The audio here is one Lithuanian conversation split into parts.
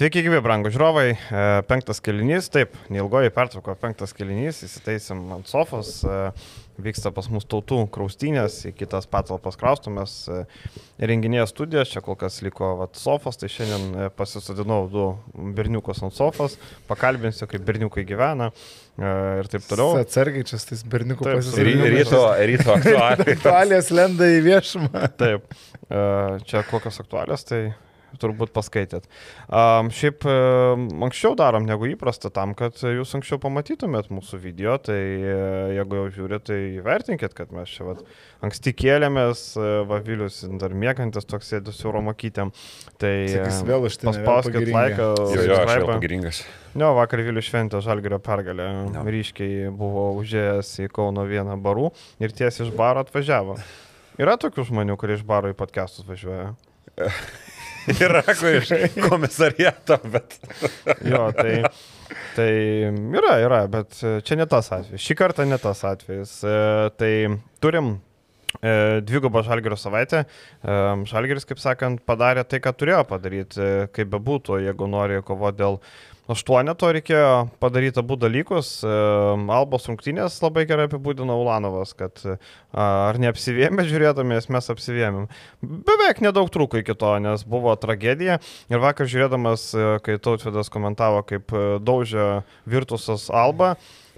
Sveiki, gyvi, brangų žiūrovai. E, Penktas kelinys, taip, neilgoji pertrauka, penktas kelinys, įsiteisim ant sofos, e, vyksta pas mus tautų kraustynės, į kitas patalpas kraustumės, e, renginėje studijos, čia kol kas liko vat, sofos, tai šiandien e, pasisadinau du berniukus ant sofos, pakalbinsiu, kaip berniukai gyvena e, ir taip toliau. Atsargiai čia tais berniukų Taip, pasisakymas. Ryto, ryto aktualiai. Aktualės lenda į viešumą. Taip, e, čia kokios aktualios, tai turbūt paskaitėt. Um, šiaip um, anksčiau darom negu įprasta tam, kad jūs anksčiau pamatytumėt mūsų video, tai e, jeigu jau žiūrite, tai įvertinkit, kad mes čia vat, anksti kėlėmės, e, Vavilius dar mėgantis toks sėdus euromokytėm. Tai Sakys, e, vėl aš ten paspauskit laiką. Jo, jo, aš jau subscribe-ą. pagiringas. Jo, vakar Vilius šventė Žalgirio pergalę. Jo. Ryškiai buvo užėjęs į Kauno vieną barų ir tiesiai iš baro atvažiavo. Yra tokių žmonių, kurie iš baro į podcastus važiuoja. Yra iš komisariato, bet. Jo, tai, tai yra, yra, bet čia ne tas atvejis. Šį kartą ne tas atvejis. E, Tai turim e, dvigubą žalgerio savaitę. E, Žalgeris, kaip sakant, padarė tai, ką turėjo padaryti, kaip bebūtų, jeigu nori kovoti dėl aštuoneto, reikėjo padaryti abu dalykus. E, Albos rungtynės labai gerai apibūdino Ulanovas, kad e, ar neapsivėmė žiūrėdamės, mes apsivėmėm. Beveik nedaug trūko iki to, nes buvo tragedija. Ir vakar žiūrėdamas, e, kai Tautvidas komentavo, kaip daužė Virtusas Alba,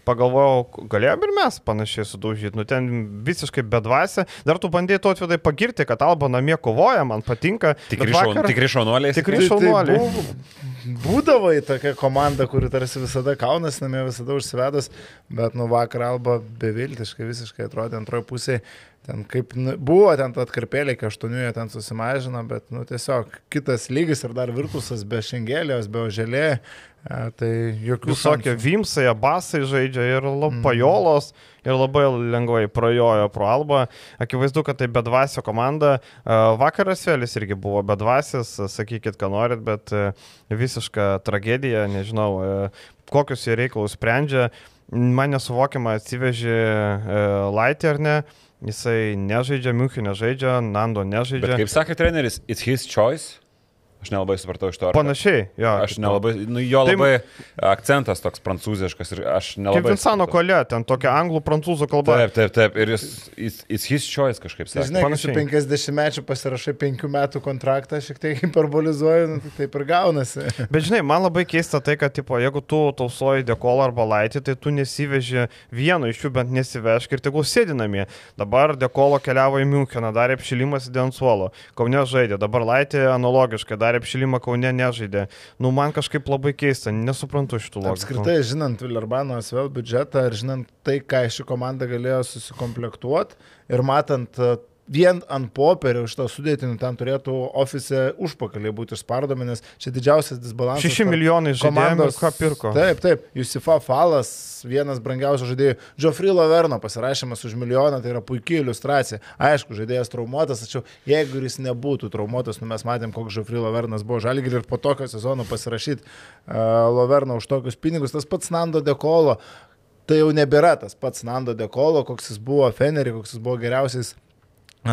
pagalvojau, galėjom ir mes panašiai sudaužyti. Nu, ten visiškai bedvasė. Dar tu bandėjai to atvedai pagirti, kad Alba namie kovoja, man patinka. Tikri, bet šaun, tikri šaunuoliai. Tikri Tai- tai šaunuoliai. buvo- Būdavo į tokią komandą, kuri tarsi visada kaunas, namie visada užsivedus, bet nu vakar alba beviltiškai visiškai atrodė antroji pusė. Ten kaip nu, buvo, ten atkarpėlė iki aštuonių, jie ten susimažino, bet nu, tiesiog kitas lygis ir dar virtusas be šengėlės, be oželė. E, tai jokių Visokie. Vimsai, Abasai žaidžia ir Pajolos ir labai lengvai prajojo pro Albą. Akivaizdu, kad tai bedvasio komanda. Vakaras Vėlis irgi buvo bedvasis, sakykit, ką norit, bet e, visiška tragedija, nežinau, e, kokius jie reikalus sprendžia. Man nesuvokiama atsivežė e, Laitį ar ne. Jisai nežaidžia, Miuchinė žaidžia, Nando Bet nežaidžia. kaip sakė treneris, it's his choice. Aš nelabai supratau iš to. ar- Panašiai, jo. Aš nelabai, nu jo Tai- labai akcentas toks prancūziškas ir aš Kaip nelabai. Vinsano supratau. kolė, ten tokia anglų, prancūzų kalba. Taip, taip, taip. Ir jis, it's, it's his choice kažkaip Tai sakė. žinai, Panašiai. 50 mečių pasirašai 5 metų kontraktą, šiek tiek hiperbolizuoju, nu, tai taip ir gaunasi. Bet žinai, man labai keista tai, kad, tipo, jeigu tu tausoji dekolą arba laitį, tai tu nesiveži vieno iš jų, bent nesivešk ir tegul sėdi namie. Dabar dekolo keliavo į Müncheną, darė apšilimą sėdė ant suolo. Kaune žaidė, dabar laitė analogiškai, darė apšilimą Kaune nežaidė. Nu, man kažkaip labai keista, nesuprantu šitų logikų. Apskritai, žinant Vilarbano SVL biudžetą ir žinant tai, ką ši komanda galėjo susikomplektuoti ir matant vien ant popierio iš to sudėtinių ten turėtų ofise užpakaliai būti išspardomi, nes čia didžiausias disbalansas. 6 tarp milijonai žaidėjų, ką pirko. Taip, taip, Jusifa Falas, vienas brangiausių žaidėjų. Geoffrey Laverno pasirašymas už milijoną, tai yra puikia iliustracija. Aišku, žaidėjas traumuotas, tačiau jeigu jis nebūtų traumuotas, nu mes matėm, koks Geoffrey Lavernas buvo žalgirį ir po tokio sezono pasirašyti uh, Laverną už tokius pinigus, tas pats Nando Dekolo. Tai jau nebėra tas pats Nando Dekolo, koks jis buvo Fenerį, koks jis buvo geriausias na,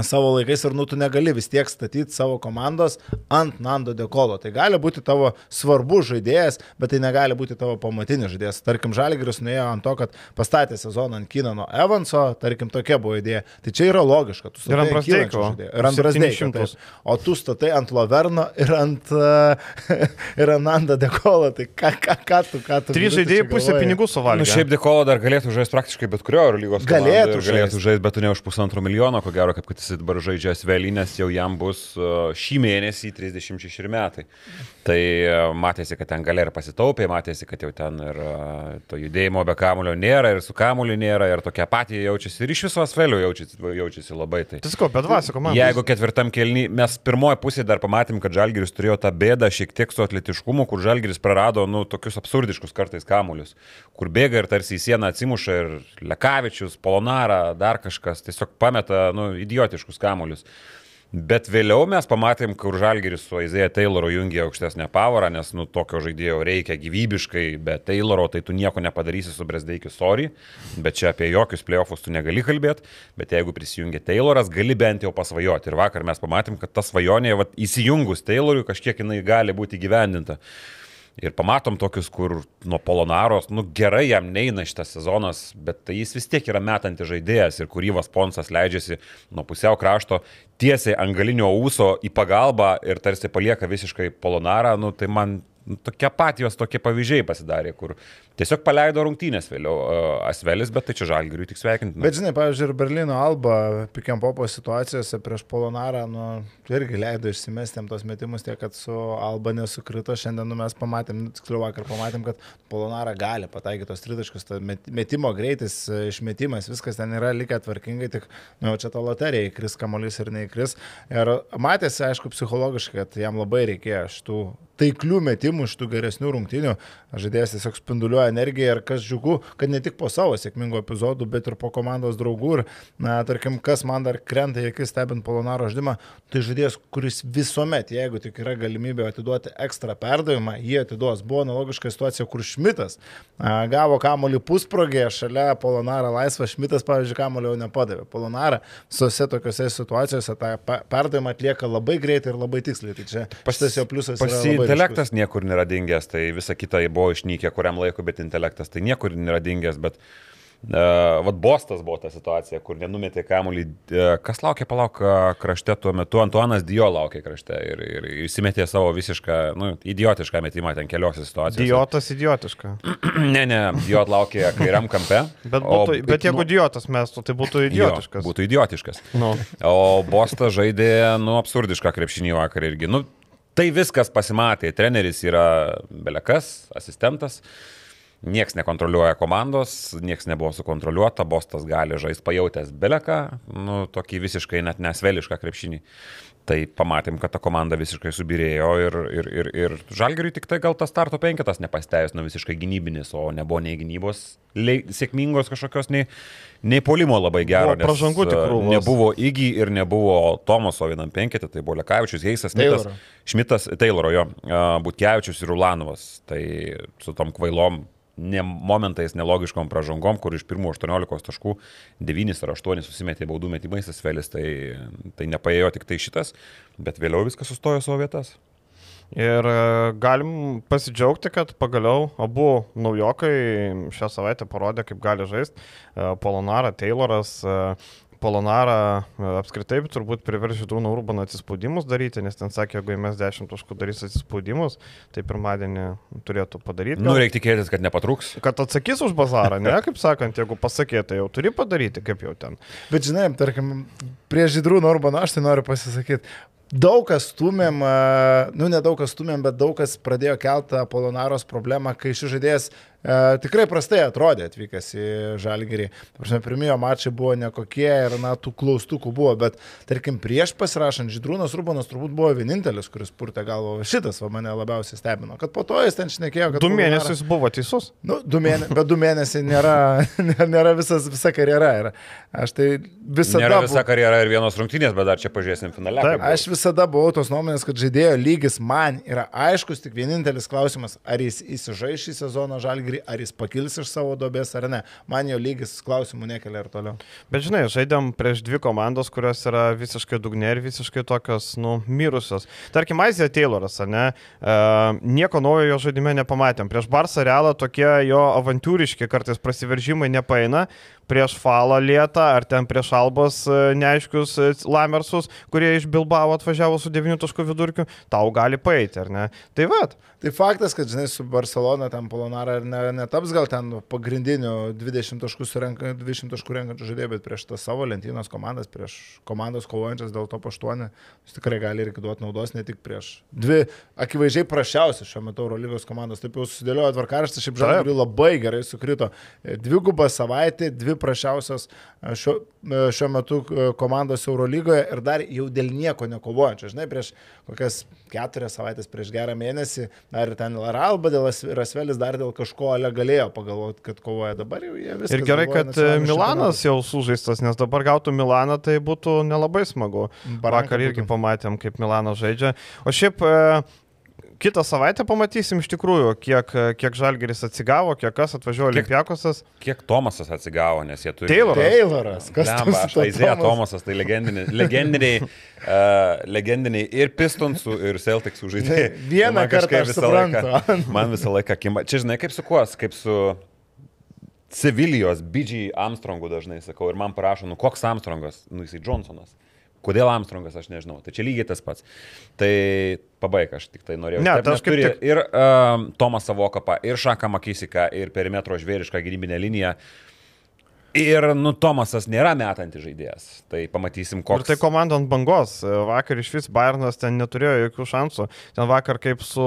savo laikais ir nu tu negali vis tiek statyti savo komandos ant Nando Dekolo. Tai gali būti tavo svarbus žaidėjas, bet tai negali būti tavo pamatinis žaidėjas. Tarkim, Žalgiris nuėjo ant to, kad pastatė sezoną ant Kinano Evanso, tarkim, tokia buvo idėja. Tai čia yra logiška. Tu statai Ir ant Brazdeikio. žaidėjo. Ir ant Brasdeikio. 700. taip. O tu statai ant Loverno ir ant, ir ant Nando Dekolo. Tai ką, ką, ką tu, ką tu. Trys žaidėjai pusę pinigų Nu, suvalgė. šiaip Dikolo dar galėtų žaisti praktiškai bet kurio lygos Galėtų galėtų žaist. žaisti, bet tu ne už pusantro milijono, ko gero, kaip kad jis dabar žaidžia Svelinės, jau jam bus uh, šį mėnesį 36 metai. Tai uh, matėsi, kad ten galė ir pasitaupė, matėsi, kad jau ten ir uh, to judėjimo be kamulio nėra, ir su kamuliu nėra, ir tokia pati jaučiasi, ir iš viso Svelio jaučiasi, jaučiasi labai. Tai. Tai sakau, bedvasio komanda. Jeigu ketvirtam kelny, mes pirmoje pusėje dar pamatėm, kad Žalgiris turėjo tą bėdą šiek tiek su atletiškumu, kur Žalgiris prarado, nu, tokius absurdiškus kartais kamuolius, kur bėga ir tarsi į sieną atsimuša ir Lekavičius, Polonara, dar kažkas, tiesiog pameta, nu, idiotiškus kamuolius. Bet vėliau mes pamatėm, kur Žalgeris su Aizėja Tayloru jungė aukštesnę pavarą, nes nu tokio žaidėjo reikia gyvybiškai, be Tayloro tai tu nieko nepadarysi su Bresdeikiu, sorry, bet čia apie jokius playoffus tu negali kalbėti, bet jeigu prisijungia Tayloras, gali bent jau pasvajoti. Ir vakar mes pamatėm, kad ta svajonė, vat, įsijungus Taylorui, kažkiek jinai gali būti gyvendinta. Ir pamatom tokius, kur nuo Polonaros, nu gerai jam neina šitas sezonas, bet tai jis vis tiek yra metantis žaidėjas ir kuryvas Ponsas leidžiasi nuo pusiau krašto tiesiai ant galinio ūso į pagalbą ir tarsi palieka visiškai Polonarą, nu tai man nu, tokie patijos, tokie pavyzdžiai pasidarė, kur tiesiog paleido rungtynės vėliau Asvelis, bet tai čia žalgiriui tik sveikinti. Bet žinai, pavyzdžiui, ir Berlyno Alba Pikiampopo situacijose prieš Polonarą, nu, irgi leido išsimesti jam tos metimus, tiek, kad su Alba nesukrito. Šiandien nu, mes pamatėm, tiksliau vakar pamatėm, kad Polonarą gali pataikyti tos tritaškus, ta metimo greitis, išmetimas, viskas ten yra likę tvarkingai, tik, nu, čia ta loterija, įkris kamuolys ir neįkris. Ir matėsi, aišku, psichologiškai, kad jam labai reikėjo šitų taiklių metimų, šitų geresnių rungtynių. Žaidėjas tiesiog spinduliuoja energiją ir kas džiugu, kad ne tik po savo sėkmingų epizodų, bet ir po komandos draugų. Ir, na, tarkim, kas man dar krenta akis stebint Polonaro žaidimą, tai žaidėjas, kuris visuomet, jeigu tik yra galimybė atiduoti ekstra perdavimą, jį atiduos. Buvo analogiška situacija, kur Šmitas a, gavo kamolį pusprogėje, šalia Polonarą laisvą, Šmitas, pavyzdžiui, kamolį jau nepadavė. Polonarą visose tokiuose situacijose tą perdavimą atlieka labai greitai ir labai tiksliai. Tai čia pasitas jo pliusas. Pasi intelektas niekur nėra dingęs, tai visa kita buvo išnykę kuriam laikui, bet intelektas tai niekur nėra dingęs, bet Uh, vat Bostas buvo ta situacija, kur nenumetė kamuolį. Uh, kas laukia palauk krašte tuo metu? Antuanas Dio laukia krašte ir, ir įsimetė savo visišką, nu, idiotišką metimą ten keliose situacijose. Idiotas idiotiška. ne, ne, Diot laukia kairiam kampe. bet, būtų, o, bet jeigu nu, idiotas mestų, tai būtų idiotiškas. Jo, būtų idiotiškas. Nu. O Bostas žaidė, nu, absurdišką krepšinį vakar irgi. Nu, Tai viskas pasimatė. Treneris yra belekas, asistentas. Niekas nekontroliuoja komandos, niekas nebuvo sukontroliuota, Bostas gali žaisti pajautęs beleką, nu, tokį visiškai net nesvelišką krepšinį. Tai pamatėm, kad ta komanda visiškai subirėjo ir, ir, ir, ir žalgeriui tik tai gal tas starto penketas nepasteisino visiškai gynybinis, o nebuvo nei gynybos lei, sėkmingos kažkokios, nei, nei polimo labai gero. Pražangų tikrų. Nebuvo Įgy ir nebuvo Tomaso vienam penketė, tai buvo Lekavičius, Heisas, Šmitas, Šmitas Tayloro, jo, Butkevičius ir Ulanovas. Tai su tom kvailom ne momentais nelogiškom pražangom, kur iš pirmų 18 taškų 9 ar 8 susimetė baudų metimais Asvelis, tai, tai nepaėjo tik tai šitas, bet vėliau viskas sustojo savo vietas. Ir e, galim pasidžiaugti, kad pagaliau abu naujokai šią savaitę parodė, kaip gali žaisti. E, Polonara, Tayloras, e, Polonarą e, apskritai turbūt priverš Žydrūną Urbaną atsispaudimus daryti, nes ten sakė, jeigu mes 10 taškų darys atsispaudimus, tai pirmadienį turėtų padaryti. Nu, reikia tikėtis, kad nepatruks. Kad atsakys už bazarą, ne, kaip sakant, jeigu pasakė, tai jau turi padaryti, kaip jau ten. Bet žinai, tarkim, prie Žydrūną Urbaną aš tai noriu pasisakyti. Daug kas stumėm, nu nedaug kas stumėm, bet daug kas pradėjo keltą Polonaros problemą, kai šis žaidėjas E, tikrai prastai atrodė atvykęs į Žalgirį. Pirmiejo mačai buvo nekokie ir, na, tų klaustukų buvo, bet, tarkim, prieš pasirašant Žydrūnas Rubanas turbūt buvo vienintelis, kuris purtė galvo. Šitas va, mane labiausiai stebino, kad po to jis ten šnekėjo, kad... Du mėnesius nėra... buvo teisus. Nu, du mėnesiai, bet du mėnesiai nėra, nėra visas, visa karjera. Ir aš tai visada... Nėra visa karjera ir vienos rungtynės, bet dar čia pažiūrėsim finale. Taip, aš visada buvau tos nuomonės, kad žaidėjo lygis man yra aiškus, tik vienintelis klausimas, ar jis įsižai šį sezoną Žalgirį žalgrį, ar jis pakils iš savo dobės ar ne. Man jo lygis klausimų nekelia ir toliau. Bet žinai, žaidėm prieš dvi komandos, kurios yra visiškai dugne ir visiškai tokios, nu, mirusios. Tarkim, Aizija Tayloras, ar ne? E, nieko naujo jo žaidime nepamatėm. Prieš Barsą Realą tokie jo avantūriški kartais prasiveržimai nepaina prieš Falą lietą, ar ten prieš Albos e, neaiškius e, Lamersus, kurie iš Bilbao atvažiavo su 9 taškų vidurkiu, tau gali paeiti, ar ne? Tai vad. Tai faktas, kad, žinai, su Barcelona ten Polonara ne, netaps gal ten pagrindiniu 20 taškų renka, 20 taškų renkančių žaidėjų, bet prieš tas savo lentynos komandas, prieš komandas kovojančias dėl to paštuonį, jis tikrai gali irgi duoti naudos ne tik prieš dvi akivaizdžiai prašiausias šiuo metu Eurolygos komandos. Taip jau susidėliojo tvarkaraštis, šiaip žalgiui labai gerai sukrito. Dvigubą savaitę, dvi prašiausios e, šio, e, šiuo metu e, komandos Eurolygoje ir dar jau dėl nieko nekovojančios. Žinai, prieš kokias keturias savaitės, prieš gerą mėnesį, dar ir ten Laralba dėl Rasvelis dar dėl kažko ale galėjo pagalvoti, kad kovoja dabar jau jie viską. Ir gerai, kad Milanas jau sužaistas, nes dabar gautų Milaną, tai būtų nelabai smagu. Baranka Vakar irgi būtų. pamatėm, kaip Milanas žaidžia. O šiaip e, kitą savaitę pamatysim iš tikrųjų, kiek, kiek Žalgeris atsigavo, kiek kas atvažiuojo Kiek- Olimpiakosas. Kiek Tomasas atsigavo, nes jie turi... Tayloras. Tayloras, kas Lemba, aš Aizėja Tomasas, tai legendiniai, legendiniai, uh, legendiniai ir Pistonsų, ir Celticsų žaidėjai. Vieną kartą visą suprantu. Laiką, man visą laiką kimba. Čia žinai, kaip su kuo, kaip su Sevilijos B.G. Armstrongu dažnai sakau ir man parašo, nu koks Armstrongas, nu jisai Johnsonas. Kodėl Armstrongas, aš nežinau. Tai čia lygiai tas pats. Tai pabaig, aš tik tai norėjau. Ne, Taip, tai kaip turi tik- Ir um, Tomas Savokapą, ir Šaką Makisiką, ir perimetro žvėrišką gynybinę liniją. Ir, nu, Tomasas nėra metantis žaidėjas. Tai pamatysim, Ir koks. tai komanda ant bangos. Vakar iš vis Bayernas ten neturėjo jokių šansų. Ten vakar kaip su...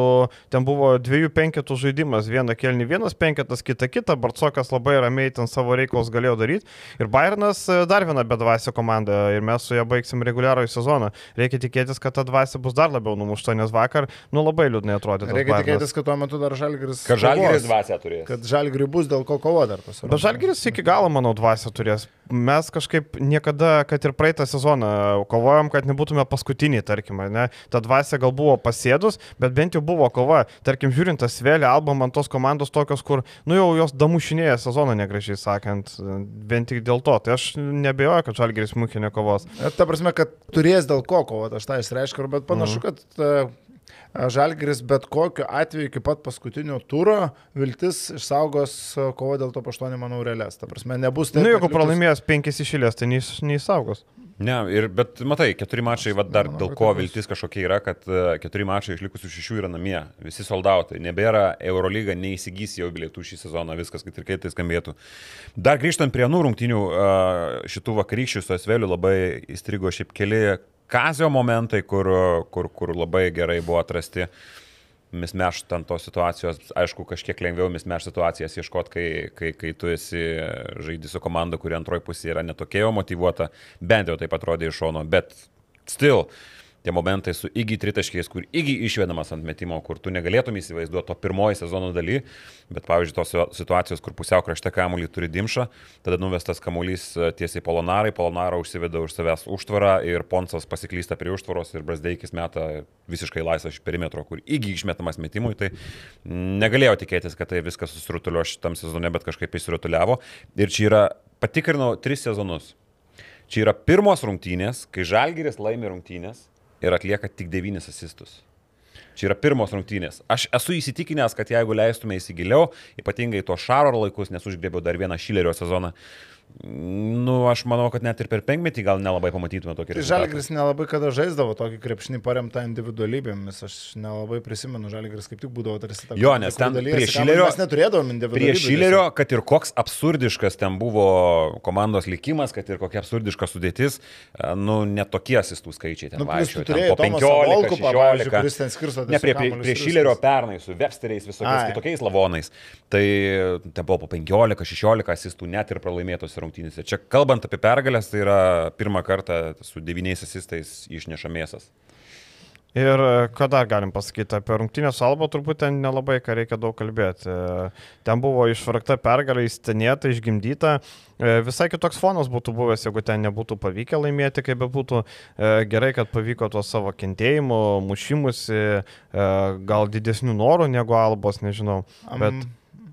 Ten buvo dviejų penketų žaidimas. Vieną kelnį vienas penketas, kitą kitą. Barcokas labai ramiai ten savo reikalus galėjo daryti. Ir Bayernas e, dar viena bedvasė komanda. Ir mes su ją baigsim reguliarųjį sezoną. Reikia tikėtis, kad ta dvasia bus dar labiau numušta, nes vakar, nu, labai liūdnai atrodė. Reikia Bayernas. tikėtis, kad tuo metu dar Žalgiris. Kad Žalgiris dvasia turės. Kad Žalgiris bus dėl ko kovo dar tas. Bet Žalgiris iki galo, manau, dvasia turės. Mes kažkaip niekada, kad ir praeitą sezoną kovojom, kad nebūtume paskutiniai, tarkim, ar ne. Ta dvasia gal buvo pasėdus, bet bent jau buvo kova. Tarkim, žiūrint tas vėlį album ant tos komandos tokios, kur, nu jau jos damušinėja sezoną, negražiai sakant, bent tik dėl to. Tai aš nebejoju, kad Žalgiris mūkinė kovos. Ta prasme, kad turės dėl ko kovoti, aš tą išreiškiu, bet panašu, kad Žalgiris bet kokiu atveju iki pat paskutinio turo viltis išsaugos kovo dėl to 8, manau, realias. Ta prasme, nebus Na, taip. nu, jeigu pralaimėjęs penkis išėlės, tai neįs- neįsaugos. Ne, ir, bet matai, keturi mačai, va, dar Nemanau, dėl ko tai viltis kažkokia yra, kad keturi mačai iš likusių šešių yra namie, visi soldautai, nebėra Eurolyga, neįsigys jau bilietų šį sezoną, viskas, kad ir kaip tai skambėtų. Dar grįžtant prie anų rungtinių, šitų vakarykščių su Esveliu labai įstrigo šiaip keli kazio momentai, kur, kur, kur labai gerai buvo atrasti. Mismeš ant tos situacijos, aišku, kažkiek lengviau mismeš situacijas ieškoti, kai, kai, kai tu esi žaidži su komanda, kuri antroji pusė yra netokia jau motivuota, bent jau taip atrodė iš šono, bet still, tie momentai su įgy tritaškiais, kur įgy išvedamas ant metimo, kur tu negalėtum įsivaizduoti to pirmoji sezono daly, bet pavyzdžiui, tos situacijos, kur pusiau krašte kamuolį turi dimšą, tada nuvestas kamuolys e, tiesiai polonarai, polonaro užsiveda už savęs užtvarą ir Ponsas pasiklysta prie užtvaros ir Brasdeikis meta visiškai laisvą iš perimetro, kur įgy išmetamas metimui, tai negalėjau tikėtis, kad tai viskas susirutulio šitam sezone, bet kažkaip įsirutuliavo. Ir čia yra, patikrinau tris sezonus. Čia yra pirmos rungtynės, kai Žalgiris laimi rungtynės ir atlieka tik devynis asistus. Čia yra pirmos rungtynės. Aš esu įsitikinęs, kad jeigu leistume įsigiliau, ypatingai tuo Šaro laikus, nes užgrėbiau dar vieną Šilerio sezoną, nu, aš manau, kad net ir per penkmetį gal nelabai pamatytume tokį rezultatą. Žalgiris nelabai kada žaisdavo tokį krepšinį paremtą individualybėmis. Aš nelabai prisimenu, Žalgiris kaip tik būdavo tarsi ta Jo, nes ten prie Šilerio- Mes neturėdavom individualybės. Prie Šilerio, kad ir koks absurdiškas ten buvo komandos likimas, kad ir kokia absurdiška sudėtis, e, nu, netokie asistų skaičiai ten Nu, vaikščiojo. Po Tomasą 15, Volkupą, pavyzdžiui, 16. kuris ten skirsto Ne, prie, prie, prie Šilerio pernai su Websteriais, visokiais Ai. kitokiais lavonais. Tai ten buvo po 15-16 asistų net ir pralaimėtose rungtynėse. Čia kalbant apie pergalės, tai yra pirmą kartą su devyniais asistais išneša mėsas. Ir e, ką dar galim pasakyti apie rungtynės su Alba, turbūt ten nelabai ką reikia daug kalbėti. E, Ten buvo išvargta pergalė, įstenėta, išgimdyta. E, Visai kitoks fonas būtų buvęs, jeigu ten nebūtų pavykę laimėti, kaip bebūtų. Gerai, kad pavyko tuo savo kentėjimu, mušimusi, gal didesnių norų negu Albos, nežinau. Bet, Am,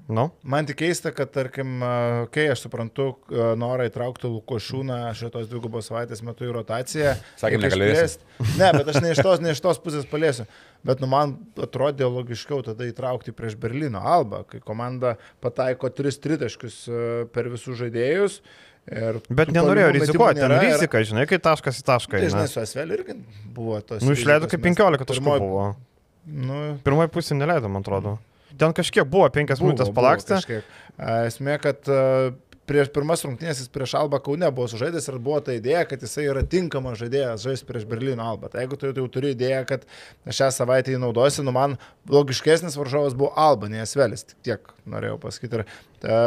nu, Man tik keista, kad, tarkim, kai aš suprantu norą įtraukti Lukošūną šitos dvigubos savaitės metu į rotaciją. Sakėm, reikia negalėsi. išplėst. Ne, bet aš ne iš tos, ne iš tos pusės paliesiu. Bet nu, man atrodė logiškiau tada įtraukti prieš Berlyno Alba, kai komanda pataiko tris tritaškius per visus žaidėjus. ir bet nenorėjo rizikuoti. Ten ir- rizika, žinai, kai taškas į tašką. Tai žinai, su Asveliu irgi buvo tos. Nu, išleido kaip nes 15 taškų pirmoj- buvo. Nu, Pirmoji pusė neleido, man atrodo. Ten kažkiek buvo, penkias minutės palakstė. Esmė, kad prieš pirmas rungtynės jis prieš Albą Kaune buvo sužaidęs ir buvo ta idėja, kad jisai yra tinkamas žaidėjas žaisti prieš Berlyno Albą. Tai jeigu tu jau turi idėją, kad šią savaitę jį naudosi, nu man logiškesnis varžovas buvo Alba, ne Esvelis. Tik tiek norėjau pasakyti. Ir, a,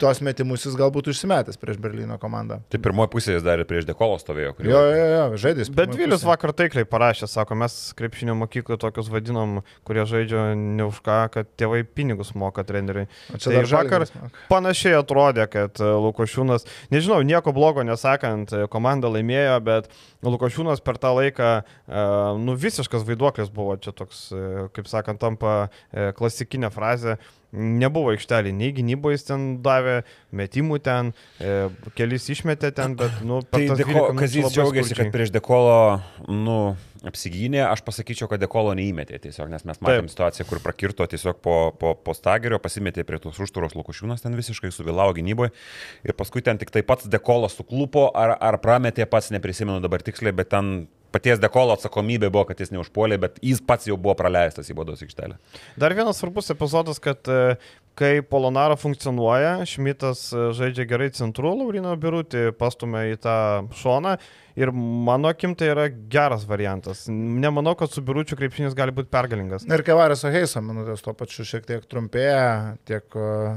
tos metimus jis galbūt užsimetęs prieš Berlyno komandą. Tai pirmoji pusė jis dar ir prieš dekolo stovėjo. kurį Jo, jo, jo, žaidės. Bet Vilius vakar taikliai parašė, sako, mes krepšinio mokykloje tokius vadinom, kurie žaidžia ne už ką, kad tėvai pinigus moka treneriui. O čia Tai vakar panašiai atrodė, kad e, Lukošiūnas, nežinau, nieko blogo nesakant, e, komanda laimėjo, bet Lukošiūnas per tą laiką, e, nu, visiškas vaiduoklis buvo, čia toks, kaip sakant, tampa klasikinė frazė. Nebuvo aikštelė, nei gynyboje jis ten davė, metimų ten, e, kelis išmetė ten, bet, nu, per Tai deko, 12 minučių Kazys džiaugiasi, kad prieš dekolo, nu, apsigynė, aš pasakyčiau, kad dekolo neįmetė tiesiog, nes mes matėm Taip. situaciją, kur prakirto tiesiog po, po, po stagerio, pasimetė prie tos užturos Lukušiūnas, ten visiškai suvėlavo gynyboje ir paskui ten tik tai pats dekolas suklupo ar, ar prametė pats, neprisimenu dabar tiksliai, bet ten paties dekolo atsakomybė buvo, kad jis neužpuolė, bet jis pats jau buvo praleistas į bodos aikštelę. Dar vienas svarbus epizodas, kad e, kai Polonaro funkcionuoja, Šmitas e, žaidžia gerai centru, Laurino Birutį pastumė į tą šoną ir mano akim tai yra geras variantas. Nemanau, kad su Biručiu krepšinis gali būti pergalingas. Ir Kevaris su Heiso minutės tuo pačiu šiek tiek trumpėja. Tiek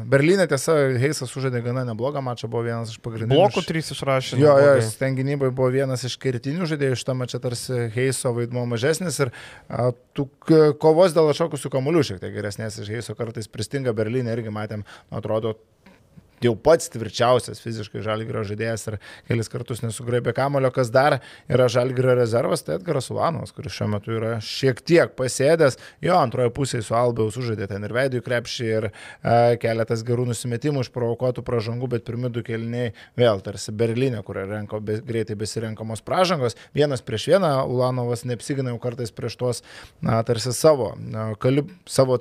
Berlyne tiesa, Heisas sužaidė gana neblogą mačą, buvo vienas iš pagrindinių. Blokų 3 išrašė. Jo, jo, jis ten gynybai buvo vienas iš kertinių žaidėjų, šitame čia tarsi Heiso vaidmo mažesnis ir a, tų k- kovos dėl atšokusių kamuolių šiek tiek geresnės iš Heiso kartais pristinga Berlyne irgi matėm, atrodo, jau pats tvirčiausias fiziškai žalgyrio žaidėjas ir kelis kartus nesugraibė kamulio, kas dar yra žalgyrio rezervas, tai Edgaras Ulanovas, kuris šiuo metu yra šiek tiek pasėdęs, jo antroje pusėje su Albiau sužaidė ten ir veidų krepšį ir e, keletas gerų nusimetimų išprovokuotų pražangų, bet pirmi du kelniai vėl tarsi Berlyne, kur renko be, greitai besirenkamos pražangos, vienas prieš vieną Ulanovas neapsigina jau kartais prieš tuos, na, tarsi savo, kalib, savo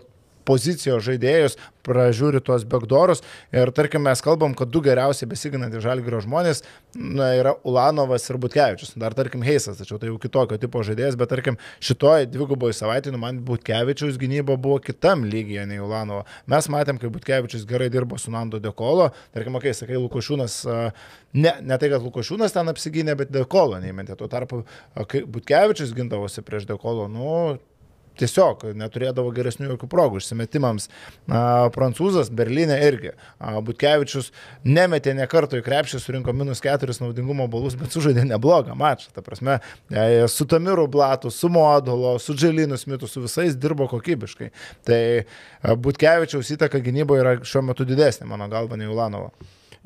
pozicijos žaidėjus, pražiūri tuos backdoorus ir tarkim mes kalbam, kad du geriausiai besiginantys žalgyrio žmonės na, yra Ulanovas ir Butkevičius. Dar tarkim Heisas, tačiau tai jau kitokio tipo žaidėjas, bet tarkim šitoje dviguboje savaitėje, nu, man Butkevičius gynyba buvo kitam lygyje nei Ulanovo. Mes matėm, kaip Butkevičius gerai dirbo su Nando Dekolo, tarkim, kai sakai, Lukošiūnas, ne, ne tai, kad Lukošiūnas ten apsigynė, bet Dekolo neįmentė. Tuo tarpu, kai Butkevičius gindavosi prieš Dekolo, nu, tiesiog neturėdavo geresnių jokių progų išsimetimams. Prancūzas Berlyne irgi. Butkevičius nemetė ne karto į krepšį, surinko minus keturis naudingumo balus, bet sužaidė neblogą mačą. Ta prasme, e, su Tamiru Blatu, su Modolo, su Dželinu Smitu, su visais dirbo kokybiškai. Tai a, Butkevičiaus įtaka gynyboje yra šiuo metu didesnė, mano galva, nei Ulanovo.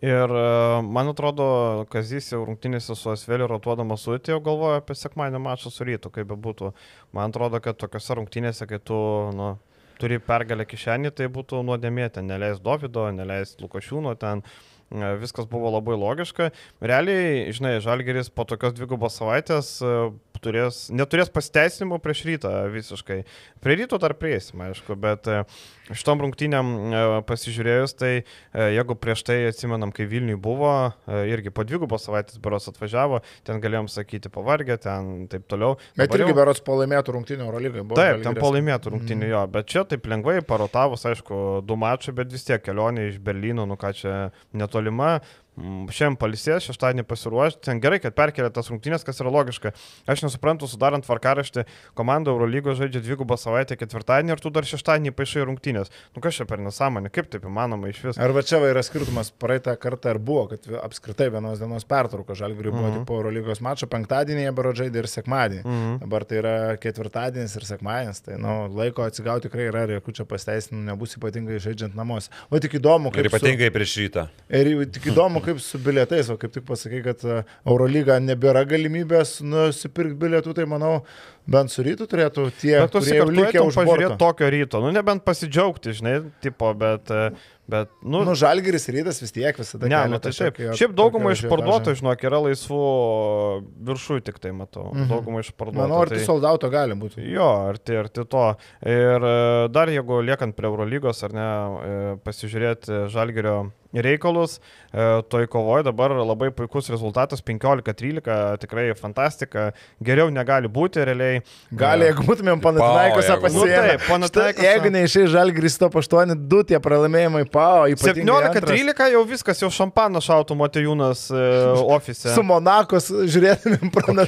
Ir e, man atrodo, Kazys jau rungtynėse su Asveliu rotuodamas suėtį jau galvoja apie sekmadienio mačą su rytu, kaip bebūtų. Man atrodo, kad tokiuose rungtynėse, kai tu nu, turi pergalę kišenį, tai būtų nuodėmė ten, neleis Davido, neleis Lukošiūno ten. e, Viskas buvo labai logiška. Realiai, žinai, Žalgeris po tokios dvigubos savaitės e, turės, neturės pasiteisinimų prieš rytą visiškai. Prie ryto dar priesim, aišku, bet e, šitom rungtynėm e, pasižiūrėjus, tai e, jeigu prieš tai atsimenam, kai Vilniui buvo, irgi po dvigubos savaitės beros atvažiavo, ten galėjom sakyti pavargę, ten taip toliau. Bet Dabar irgi jau- berots palaimėtų rungtynio Eurolygai. buvo Taip, ten palaimėtų rungtynį jo, bet čia taip lengvai parotavus, aišku, du mačai, bet vis tiek kelionė iš Berlyno, nu ką čia netolima. Mm, Šiandien palisės, šeštadienį pasiruošti. Ten gerai, kad perkelia tas rungtynės, kas yra logiška. Aš nesuprantu, sudarant tvarkaraštį, komanda Eurolygo žaidžia dvigubą savaitę ketvirtadienį ir tu dar šeštadienį paaišai rungtynės. Nu kas čia per nesąmonė, kaip taip įmanoma iš vis? Ar va čia va yra skirtumas, praeitą kartą ir buvo, kad apskritai vienos dienos pertrauka žalgiriui buvo Mhm. tipo Eurolygos mačo, penktadienį jie baro žaidė ir sekmadienį. Mhm. Dabar tai yra ketvirtadienis ir sekmadienis, tai nu, laiko atsigauti tikrai yra ir jokių čia pasteisinimų nebus ypatingai žaidžiant namuose. O tik įdomu, Ir kaip, su, ypatingai prieš rytą. ir tik įdomu, kaip su bilietais, o kaip tik pasakai, kad e, Eurolyga nebėra galimybės nusipirkti bilietų, tai manau, bent su rytu turėtų tie, Bet tu kurie jau likę už pažiūrėti borto. tokio ryto, nu nebent pasidžiaugti, žinai, tipo, bet, e, bet nu, Nu, žalgeris rytas vis tiek visada. Ne, nu tai taip. šiokį- Šiaip daugumą išparduotų, žinok, yra laisvų viršų tik tai matau. Mhm. Daugumą išparduotų. Manau, arti tai... soldauto gali būti. Jo, arti, arti to. Ir e, dar jeigu liekant prie Eurolygos ar ne, e, pasižiūrėti Žalgerio reikalus, toj kovoje dabar labai puikus rezultatas 15-13, tikrai fantastika, geriau negali būti realiai. Gali, jeigu būtumėm Panatinaikose jeigu- Nu pasiėmę. taip, Jeigu neišai žalgris top 8, 2 tie pralaimėjimai pao, ypatingai. antras. 17-13 jau viskas, jau šampaną šautų Motejūnas e, ofise. Su Monakos žiūrėtumėm pranašumą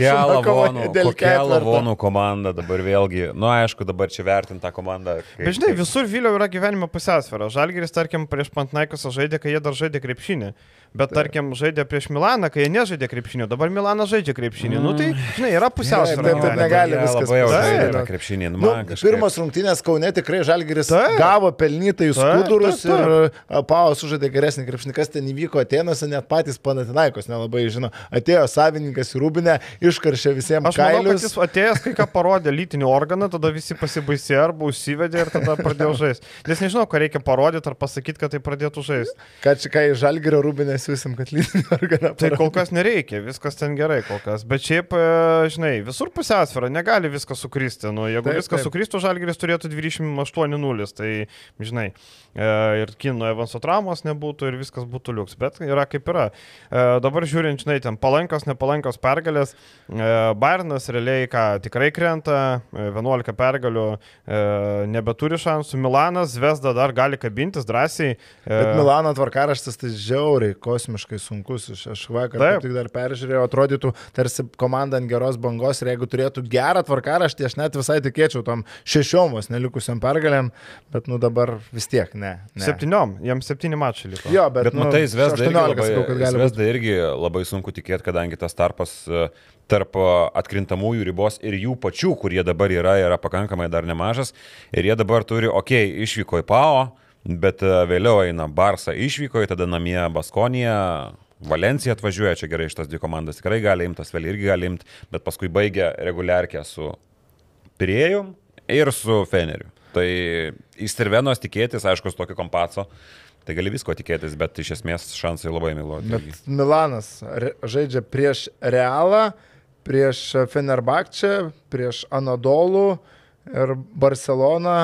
dėl kokia ketvirto. lavonų komanda dabar vėlgi. Na, nu, aišku, dabar čia vertinta komanda. kaip- Bet žinai, visur vėliau yra gyvenimo pusiausvėra. Žalgiris, tarkim, prieš Pantnaikosą žaidė, kai jie dar žaidė krepšinį. Bet, tarkim, žaidė prieš Milaną, kai jie nežaidė krepšinio. Dabar Milanas žaidžia krepšinį. Nu tai, žinai, yra pusiausvėra. Taip, taip, negali Jie viskas Labai jau žaidė krepšinį. Nu, Nu, kažkaip- pirmos rungtynės Kaune tikrai Žalgiris Taip. gavo pelnytai skudurus taip, ir a, Pao sužaidė geresnį krepšinį. Kas ten įvyko Atenuose, net patys Panatinaikos nelabai žino. Atėjo savininkas į Rūbinę, iškaršė visiems Aš manau, kad kailius. jis atėjęs, kai ką parodė lytinį organą, tada visi pasibaisė arba užsivedė ir tada pradėjo žaisti. Nes nežinau, ką reikia parodyti ar pasakyti, kad tai pradėtų žaisti. Kad čia kai Žalgirio Rūbinę siūsim, kad lytinį organą. Tai kol kas nereikia, viskas ten gerai kol kas. Bet šiaip, e, žinai, visur pusiausvėra, negali viskas sukristi. Nu, jeigu Taip, viskas taip. sukristų, Žalgiris turėtų 28-0. Tai, žinai, e, ir Kino Evanso traumos nebūtų ir viskas būtų liuks. Bet yra kaip yra. E, Dabar žiūrint, žinai, ten palankios, nepalankios pergalės. Bairnas realiai, ką tikrai krenta, e, 11 pergalių, nebeturi šansų. Milanas, Vesda dar gali kabintis drąsiai. Bet Milano tvarkaraštis tai žiauriai, kosmiškai sunkus. Aš, aš vakar tik dar peržiūrėjau, atrodytų tarsi komanda ant geros bangos ir jeigu turėtų gerą tvarkaraštį, aš net visai tikėčiau tom šešiomos nelikusiam pergalėm, bet nu dabar vis tiek ne. ne. Septyniom, jiems septyni mačai liko. Jo, bet, Bet nu, matai, Zvezda irgi, 18 labai, sakau, irgi labai sunku tikėti, kadangi tas tarpas e, tarp e, atkrintamųjų ribos ir jų pačių, kurie dabar yra, yra pakankamai dar nemažas. Ir jie dabar turi, okei, okay, išvyko į Pao, bet e, vėliau eina Barsa išvyko, tada namie Baskonija. Valencija atvažiuoja, čia gerai šitas dvi komandas tikrai gali imti, tas vėl irgi gali imti, bet paskui baigia reguliarkę su Pirėjum ir su Feneriu. Tai iš Sirvenos tikėtis, aišku, su tokio kompaco, tai gali visko tikėtis, bet iš esmės šansai labai miluoti. Bet Milanas žaidžia prieš Realą, prieš Fenerbakčią, prieš Anadolų ir Barceloną.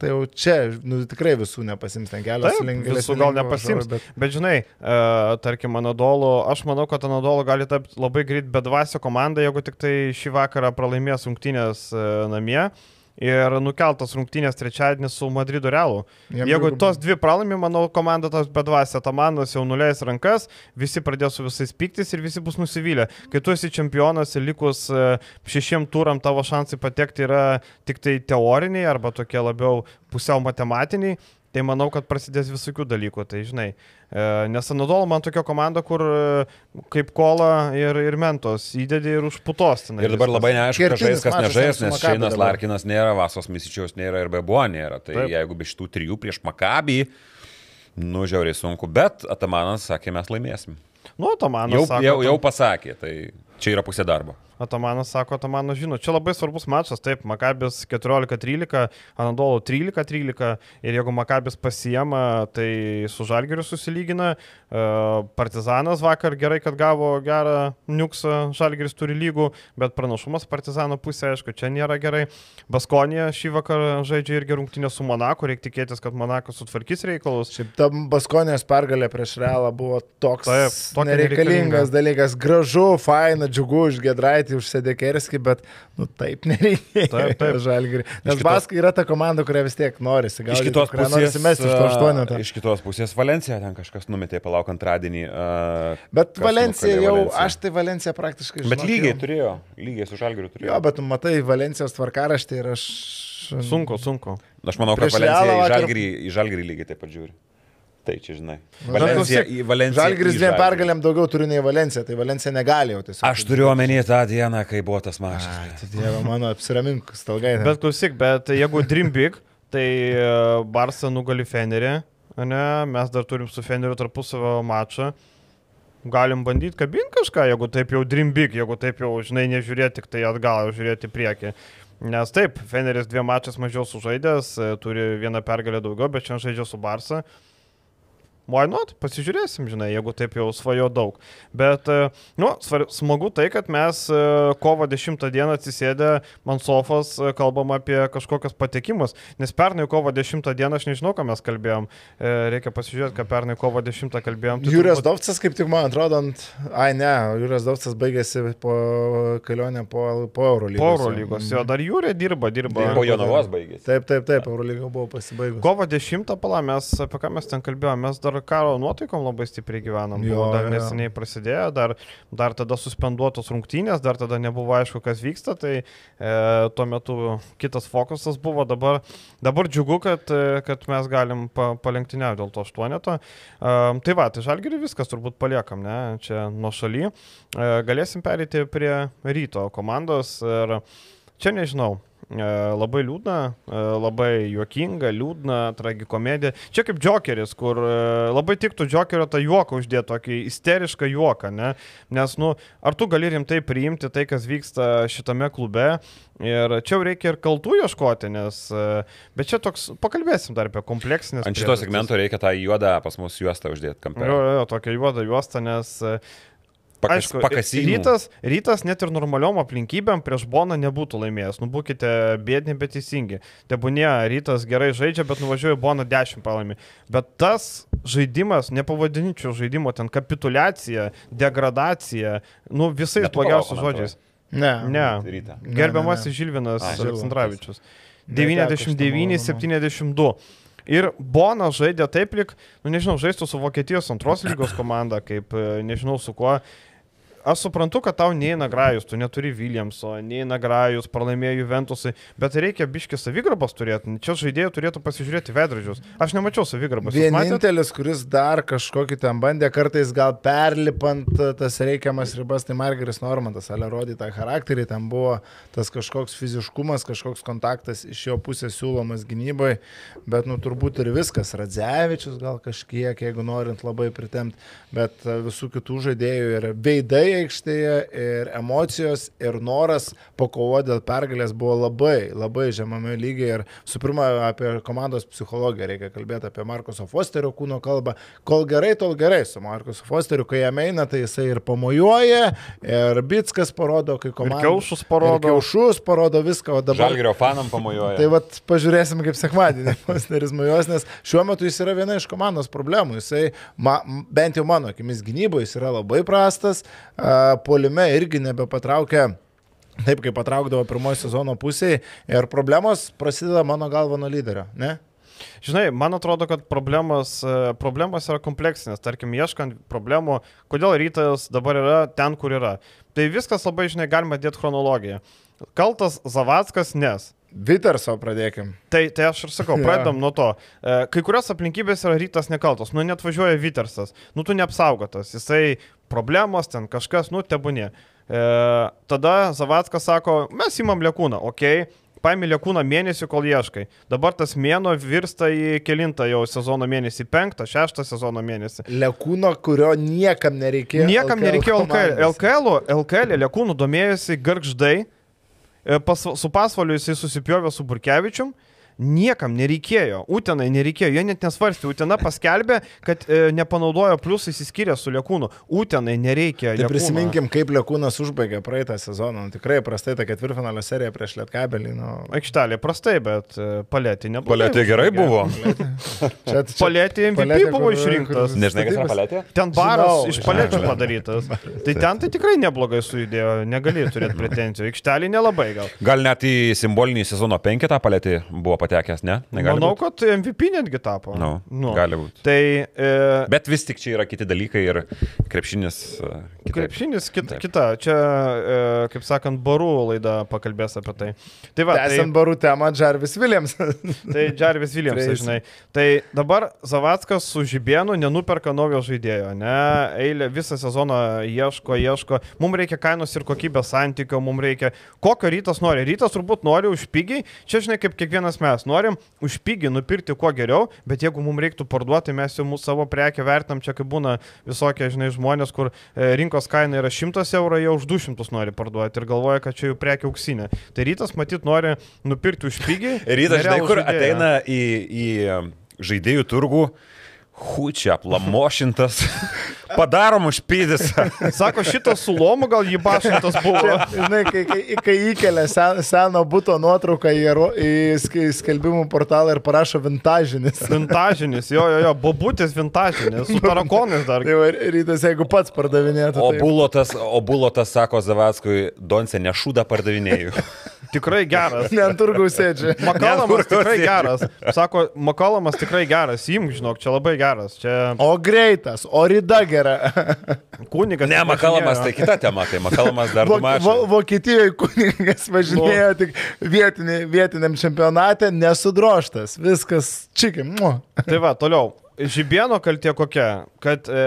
Tai jau čia nu, tikrai visų nepasims ten kelios Taip, link- visų gal nepasims. Bet... Bet, žinai, e, tarkim, Anadolu, aš manau, kad Anadolu gali tapti labai greit bedvasio komanda, jeigu tik tai šį vakarą pralaimės rungtynės e, namie. Ir nukeltas rungtynės trečiadienį su Madrido Realu. Jiem Jeigu tos dvi pralaimė, manau, komanda tos bedvasė, Tamanas jau nuleis rankas, visi pradės su visais piktis ir visi bus nusivylę. Kai tu esi čempionas ir likus e, šešiem turam tavo šansai patekti yra tik tai teoriniai arba tokie labiau pusiau matematiniai, tai manau, kad prasidės visokių dalykų. Tai žinai, e, nes Anadolo man tokia komanda, kur e, kaip kola ir, ir mentos įdedi ir užputos. tenai Ir dabar viskas. labai neaišku, kas žais, kas nežais, nes Šeinas. Larkinas nėra, Vasos Misičiaus nėra ir Bebuo nėra. Tai Taip. Jeigu be šitų trijų prieš Makabį, nu žiauriai sunku, bet Atamanas sakė, mes laimėsim. Nu, Tamanas Jau, sako, jau, jau pasakė, tai čia yra pusė darbo. Atamanas sako, Atamanas žino, čia labai svarbus mačas, taip, Makabis 14-13, Anadolo 13-13 ir jeigu Makabis pasiema, tai su Žalgiriu susilygina. E, Partizanas vakar gerai, kad gavo gerą niuksą, Žalgiris turi lygų, bet pranašumas Partizano pusė, aišku, čia nėra gerai. Baskonija šį vakarą žaidžia irgi rungtynę su Monaku, reikia tikėtis, kad Monakas sutvarkys reikalus. Šiaip ta Baskonijos pergalė prieš Realą buvo toks Taip, nereikalingas nereikalinga. dalykas. Gražu, faina, džiugu už Gedraitį, už Sedekerskį, bet nu, taip nereikia. Taip, taip. Žalgirį. Nes kitos- Baskai yra ta komanda, kurią vis tiek norisi. Iš kitos pusės, Įsimesti iš to a, aštuonetą. iš kitos pusės Valencija ten kažkas numetė, palauk antradienį. a, Bet Valencija jau, Valenciją. aš tai Valenciją praktiškai žinau. Bet lygiai turėjo, lygiai su Žalgiriu turėjo. Jo, bet tu matai Valencijos tvarkaraštį ir aš... Sunku, sunku. Aš manau, kad Prieš Valencija į Žalgirį, į Žalgirį lygiai taip pat žiūri. Tai čia žinai. Nu, Valencija bet į Valenciją. Žalgiris dviem pergalėm daugiau turi nei Valencija, tai Valencija negali jau tiesiog. Aš turiu omeny tą dieną, kai buvo tas mačas. Ai, tai Dieve mano, apsiramink, stalgai. Bet klausyk, bet jeigu Dream Big, tai e, Barça nugali Fenerį, ne, mes dar turim su Feneriu tarpusavio mačą. Galim bandyti kabinti kažką, jeigu taip jau Dream Big, jeigu taip jau, žinai, nežiūrėti tik tai atgal, o žiūrėti į priekį. Nes taip, Feneris dviem mačiais mažiau sužaidęs, e, turi vieną pergalę daugiau, bet šiandien žaidžia su Barça. Why not, pasižiūrėsim, žinai, jeigu taip jau svajo daug. Bet, e, nu, svar, smagu tai, kad mes e, kovo 10 dieną atsisėdę man sofos e, kalbam apie kažkokias patekimus, nes pernai kovo 10 dieną aš nežinau, ką mes kalbėjom, reikia pasižiūrėti, ką pernai kovo 10 kalbėjom. Tai Jūrijas turbūt- Dovcas, kaip tik man atrodo, ant... Ai ne, Jūrijas Dovcas baigėsi po kelionę po, po Eurolygos. Po Eurolygos, jo, dar Jūrė dirba, dirba. Po Jonavos baigėsi. Taip, taip, taip, Eurolyga buvo pasibaigus. Kovo 10 pala, mes apie ką mes ten kalbėjome, mes dar karo nuotaikom labai stipriai gyvenom. Jo, dar jo. neseniai prasidėjo, dar, dar tada suspenduotos rungtynės, dar tada nebuvo aišku, kas vyksta, tai e, tuo metu kitas fokusas buvo, dabar, dabar džiugu, kad, e, kad mes galim pa, palenktyniauti dėl to aštuoneto. E, tai va, tai žalgiri viskas turbūt paliekam, ne, čia nuo šaly. E, galėsim perėti prie ryto komandos ir čia nežinau. E, Labai liūdna, e, labai juokinga, liūdna, tragikomedija. Čia kaip Jokeris, kur e, labai tiktų Jokerio tą juoką uždėti, tokį isterišką juoką, ne? Nes, nu, ar tu gali rimtai priimti tai, kas vyksta šitame klube? Ir čia jau reikia ir kaltų ieškoti, nes... e, Bet čia toks, pakalbėsim dar apie kompleksinės. Ant šito segmento reikia tą juodą pas mus juostą uždėti Jo, kampę. jo, jo, tokia juoda juosta, nes... Pakas, Aišku, pakasinų. rytas, rytas net ir normaliom aplinkybėm prieš Boną nebūtų laimėjęs. Nu, būkite bėdni, bet teisingi. Tebūnie, rytas gerai žaidžia, bet nuvažiuoja Boną 10 pralaimi. Bet tas žaidimas, nepavadinčiau žaidimo, ten kapitulacija, degradacija, nu, visais blogiausiais žodžiais. Ne. Ne. Rytą. Gerbiamasis ne. Žilvinas šito 99-72. Ir Bona žaidė taip, lyg, nu nežinau, žaistų su Vokietijos antros lygos komanda, kaip e, nežinau su kuo. Aš suprantu, kad tau neina grajus, tu neturi Williamso, neina grajus, pralaimėjo Juventusai, bet reikia biški savigrabas turėti. Čia žaidėjai turėtų pasižiūrėti vedradžius. Aš nemačiau savigrabas. Vienintelis, kuris dar kažkokį ten bandė, kartais gal perlipant tas reikiamas ribas, tai Margeris Normantas, ale rodė tą charakterį, ten buvo tas kažkoks fiziškumas, kažkoks kontaktas iš jo pusės siūlomas gynybai, bet nu turbūt ir viskas, Radzevičius gal kažkiek, jeigu norint labai pritemti, bet uh, visų kitų žaidėjų yra veidai aikštėje ir emocijos ir noras pakovoti dėl pergalės buvo labai, labai žemame lygiai ir su pirma apie komandos psichologiją reikia kalbėti apie Markuso Fosterio kūno kalbą. Kol gerai, tol gerai su Markusu Fosteriu, kai jam eina, tai jisai ir pamojuoja, ir Bitskas parodo, kai komanda. Kiaušus parodo. Ir Kiaušus parodo viską, o dabar... Žalgerio fanam pamojuoja. Tai vad pažiūrėsim kaip sekmadienį Fosteris mojuos, nes šiuo metu jis yra viena iš komandos problemų. Jisai, ma, bent jau mano akimis, gynyboje jis yra labai prastas, a, polime irgi nebepatraukia. Taip kaip patraukdavo pirmojo sezono pusėje ir problemos prasideda mano galva nuo lyderio, ne? Žinai, man atrodo, kad problemos, e, problemos yra kompleksinės. Tarkim, ieškant problemų, kodėl rytas dabar yra ten, kur yra. Tai viskas labai, žinai, galima dėti chronologiją. Kaltas Zavackas, nes. Viterso pradėkim. Tai, tai aš ir sakau, pradedam nuo to. E, Kai kurios aplinkybės yra rytas nekaltas. Nu, net važiuoja Vitersas. Nu, tu neapsaugotas. Jisai problemos, ten kažkas, nu, tebūnė. E, tada Zavackas sako, mes įmam lėkūną, okei. Okay. Paimi lėkūną mėnesį, kol ieškai. Dabar tas mėno virsta į kilintą jau sezono mėnesį, penktą, šeštą sezono mėnesį. Lekūno, kurio niekam nereikėjo. Niekam LKL nereikėjo LKL. LKL, LKL lėkūnų domėjosi garždai, E, pas, su pasvaliu jisai susipjovė su Burkevičium. Niekam nereikėjo, Utenai nereikėjo, jie net nesvarstė. Utena paskelbė, kad e, nepanaudojo plius įsiskyrė su Liekūnu. Utenai nereikia. Tai prisiminkim, kaip Lekūnas užbaigė praeitą sezoną. Nu, tikrai prastai ta ketvirtfinalio serija prieš Lietkabelį. Nu, Aikštelė prastai, bet e, palėtė nebuvo. Paletė gerai buvo. Palėtė MVP buvo išrinktas. Nežinai, kas yra paletė? Ten baras Žinau, iš palėčių padarytas. Tai ten tai tikrai neblogai sujudėjo, negali turėti pretenzijų. Aikštelė nelabai gal. Gal net į simbolinį sezono penketą paletį buvo patekęs, ne? Negali Manau, būt? kad MVP netgi tapo. Nu, Nu. Gali būti. Tai e, Bet vis tik čia yra kiti dalykai ir krepšinis. e, kitaip. Krepšinis kita, Taip. kita. čia, e, kaip sakant, barų laida pakalbės apie tai. Tai va, tai, Tęsiant barų temą, Jarvis Williams. tai Jarvis Williams, žinai. Tai dabar Zavackas su Žibėnu nenuperka naujo žaidėjo, ne? Eilė visą sezoną ieško, ieško. Mums reikia kainos ir kokybės santykio, mums reikia. Kokio rytas nori? Rytas turbūt nori už pigiai. Čia, žinai, kaip kiekvienas mes norim už pigiai nupirkti kuo geriau, bet jeigu mums reiktų parduoti, mes jau mūsų savo prekę vertinam, čia kaip būna visokie, žinai, žmonės, kur e, rinkos kaina yra 100 eurų, jie už 200 nori parduoti ir galvoja, kad čia jų prekia auksinė. Tai rytas, matyt, nori nupirkti už pigiai. Rytas, žinai, kur žaidėją. ateina į, į žaidėjų turgų Hučia, plamošintas, padarom užpydis. Sako, šitas su lomu gal jį bašintas buvo. Žinai, kai, kai, kai įkelia sen, seno būto nuotrauką į, į sk- skelbimų portalą ir parašo vintažinis. Vintažinis, jo, jo, jo, bobutis vintažinis, su tarakonais dar. Tai rytas, jeigu pats pardavinėtų. O tai- bulotas, o bulotas sako Zavatskui, Donce nešūdą pardavinėjų. Tikrai geras. Ne ant turgaus sėdži. Makalamas tikrai geras. Sako, Makalamas tikrai geras. Imk, žinok, čia labai geras. Čia O greitas, o rida gera. kunigas. Ne, Makalamas tai kita tema, tai Makalamas dar du Vo. Vokietijoje kunigas važinėjo tik vietinį, vietiniam čempionate, nesudroštas. Viskas čikim. Tai va, toliau. Žibėno kaltė kokia? Kad e,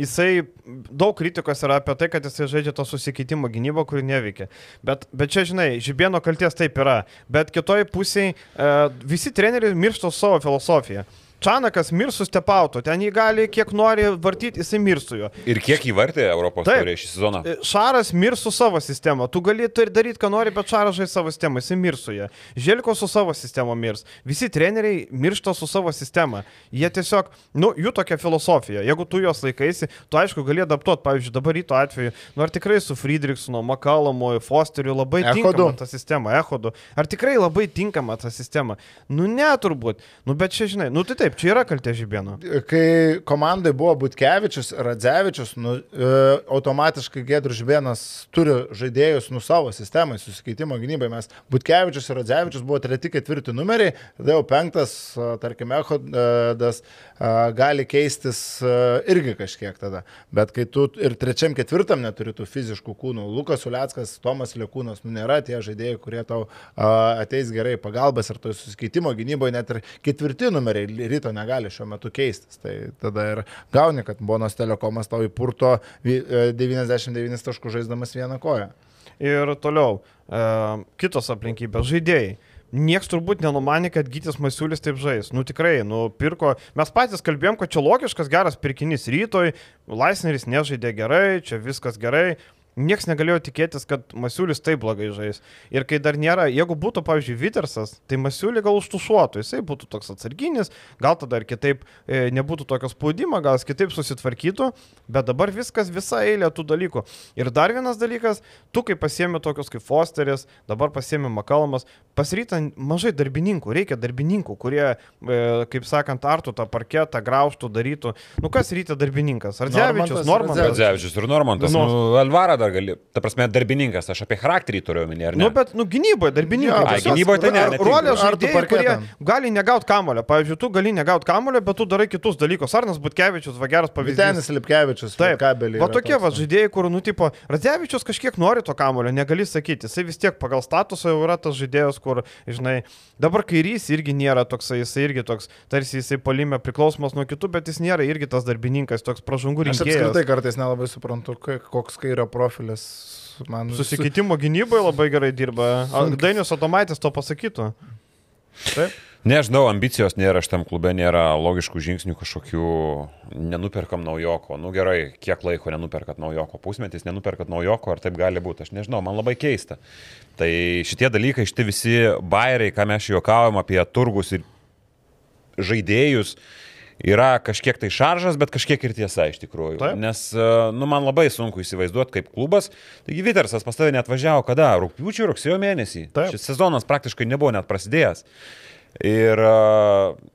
jisai daug kritikos yra apie tai, kad jisai žaidžia to susikeitimo gynybą, kuri neveikia. Bet, bet čia, žinai, Žibėno kalties taip yra. Bet kitoj pusėje e, visi treneriai miršta savo filosofiją. Čanakas mirsų stepautų, ten jį gali kiek nori vartyti, jisai mirsų jo. Ir kiek įvartė Europos Taip. taurė šį sezoną? E, Šaras mirs su savo sistema. Tu gali tai daryti, ką nori, bet Šaras žais savo sistemą, jisai mirs su ją. Želko su savo sistema mirs. Visi treneriai miršta su savo sistema. Jie tiesiog, nu, jų tokia filosofija. Jeigu tu jos laikaisi, tu aišku gali adaptuoti. Pavyzdžiui, dabar ryto atveju, nu ar tikrai su Friedrichsonu, Makalamu, Fosteriu labai Echodu. tinkama ta sistema, Ehodu. Ar tikrai labai tinkama ta sistema? Nu, ne turbūt. Nu, bet čia, žinai, nu tai taip, čia yra kaltė žibėno. Kai komandai buvo Butkevičius, Radzevičius, nu, e, automatiškai Gedrus Žibėnas turi žaidėjus nu savo sistemai, susikeitimo gynybai. Mes Butkevičius ir Radzevičius buvo treti, ketvirti numeriai, tada jau penktas, a, tarkime, Ehodas a, gali keistis a, irgi kažkiek tada. Bet kai tu ir trečiam, ketvirtam neturi tų fiziškų kūnų, Lukas Uliackas, Tomas Lekūnas, nu nėra tie žaidėjai, kurie tau ateis gerai pagalbas ir to susikeitimo gynyboje net ir ketvirti numeriai ryto negali šiuo metu keistis. Tai tada ir gauni, kad Bonos telekomas tau įpurto vi- e, 99 taškų žaisdamas vieną koją. Ir toliau, e, kitos aplinkybės, žaidėjai. Niekas turbūt nenumanė, kad Gytis Masiulis taip žais. Nu tikrai, nu pirko. Mes patys kalbėjom, kad čia logiškas geras pirkinys rytoj, Laisneris nežaidė gerai, čia viskas gerai. Niekas negalėjo tikėtis, kad Masiulis taip blogai žais. Ir kai dar nėra, jeigu būtų, pavyzdžiui, Vitersas, tai Masiulį gal užtušuotų, jisai būtų toks atsarginis, gal tada ir kitaip e, nebūtų tokio spaudimo, gal jis kitaip susitvarkytų, bet dabar viskas, visa eilė tų dalykų. Ir dar vienas dalykas, tu kai pasiemi tokius kaip Fosteris, dabar pasiemi Makalmas, pasryta mažai darbininkų, reikia darbininkų, kurie, e, kaip sakant, artų tą parketą, graužtų, darytų. Nu kas ryte darbininkas? Ardzevičius, Normantas Normantas. Radzevičius ir Normantas. Nu. Nu, Alvara dar gali, ta prasme, darbininkas, aš apie charakterį turiu omeny, ar ne? Nu, bet, nu, gynyboje, darbininkai. Jo, Ai, tiesiog gynyboje tai ne. Rolės žaidėjai, kurie gali negauti kamulio. Pavyzdžiui, tu gali negauti kamulio, bet tu darai kitus dalykus. Arnas Butkevičius, va geras pavyzdys. Vitenis Lipkevičius, Taip, kabelį. Va tokie va žaidėjai, kur, nu, tipo, Radzevičius kažkiek nori to kamulio, negali sakyti. Jisai vis tiek pagal statusą jau yra tas žaidėjas, kur, žinai, dabar kairys irgi nėra toksai, jisai irgi toks, tarsi jisai palimė priklausomas nuo kitų, bet jis nėra irgi tas darbininkas, toks pražangų Aš rinkėjas. apskritai kartais nelabai suprantu, kai- koks kairio profilis man. Susikeitimo gynyboje labai gerai dirba. Dainius Atomaitis to pasakytų. Taip. Nežinau, ambicijos nėra, šitam klube nėra logiškų žingsnių kažkokių, nenuperkam naujoko. Nu gerai, kiek laiko nenuperkat naujoko? Pusmetis nenuperkat naujoko, ar taip gali būti? Aš nežinau, man labai keista. Tai šitie dalykai, šitie visi bairiai, ką mes juokavom apie turgus ir žaidėjus, yra kažkiek tai šaržas, bet kažkiek ir tiesa iš tikrųjų. Taip. Nes, e, nu, man labai sunku įsivaizduoti kaip klubas. Taigi Vitersas pas tave net važiavo kada? Rūpiučio, rugsėjo mėnesį. Taip. Šis sezonas praktiškai nebuvo net prasidėjęs. Ir, e,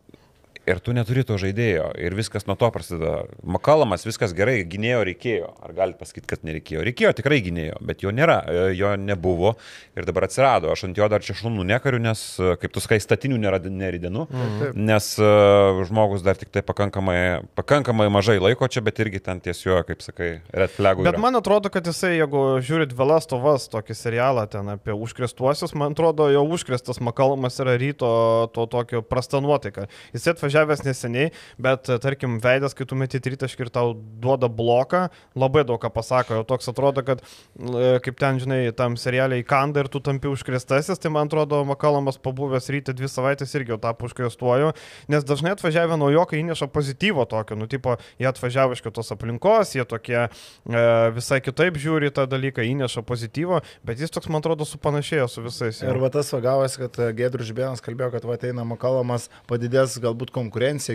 ir tu neturi to žaidėjo. Ir viskas nuo to prasideda. Makalamas, viskas gerai, gynėjo reikėjo. Ar galite pasakyti, kad nereikėjo? Reikėjo tikrai gynėjo, bet jo nėra, e, jo nebuvo ir dabar atsirado. Aš ant jo dar čia šunų nekariu, nes, e, kaip tu skai, statinių neridinu, Taip. nes uh, žmogus dar tik tai pakankamai, pakankamai mažai laiko čia, bet irgi ten ties juo, kaip sakai, red flagų. Bet yra. man atrodo, kad jisai, jeigu žiūrit Velastovas tokį serialą ten apie užkrestuosius, man atrodo, jau užkrestas Makalomas yra ryto to tokio prasta nuotaika. Jis atvažiavęs neseniai, bet tarkim veidas, kai tu meti tritaškį ir tau duoda bloką, labai daug ką pasako. Jau toks atrodo, kad e, kaip ten, žinai, tam serialiai kanda ir tu tampi užkrestasis, tai man atrodo, Makalomas pabuvęs ryte dvi savaitės irgi jau tapo užkrestuoju, nes dažnai atvažiavę naujokai įneša pozityvo tokio, nu, tipo, jie atvažiavo iš kitos aplinkos, jie tokie e, visai kitaip žiūri tą dalyką, įneša pozityvo, bet jis toks, man atrodo, supanašėjo su visais. jau. Ir va tas va gavosi, kad Gedrus Žibėnas kalbėjo, kad va ateina Makalomas, padidės galbūt konkurencija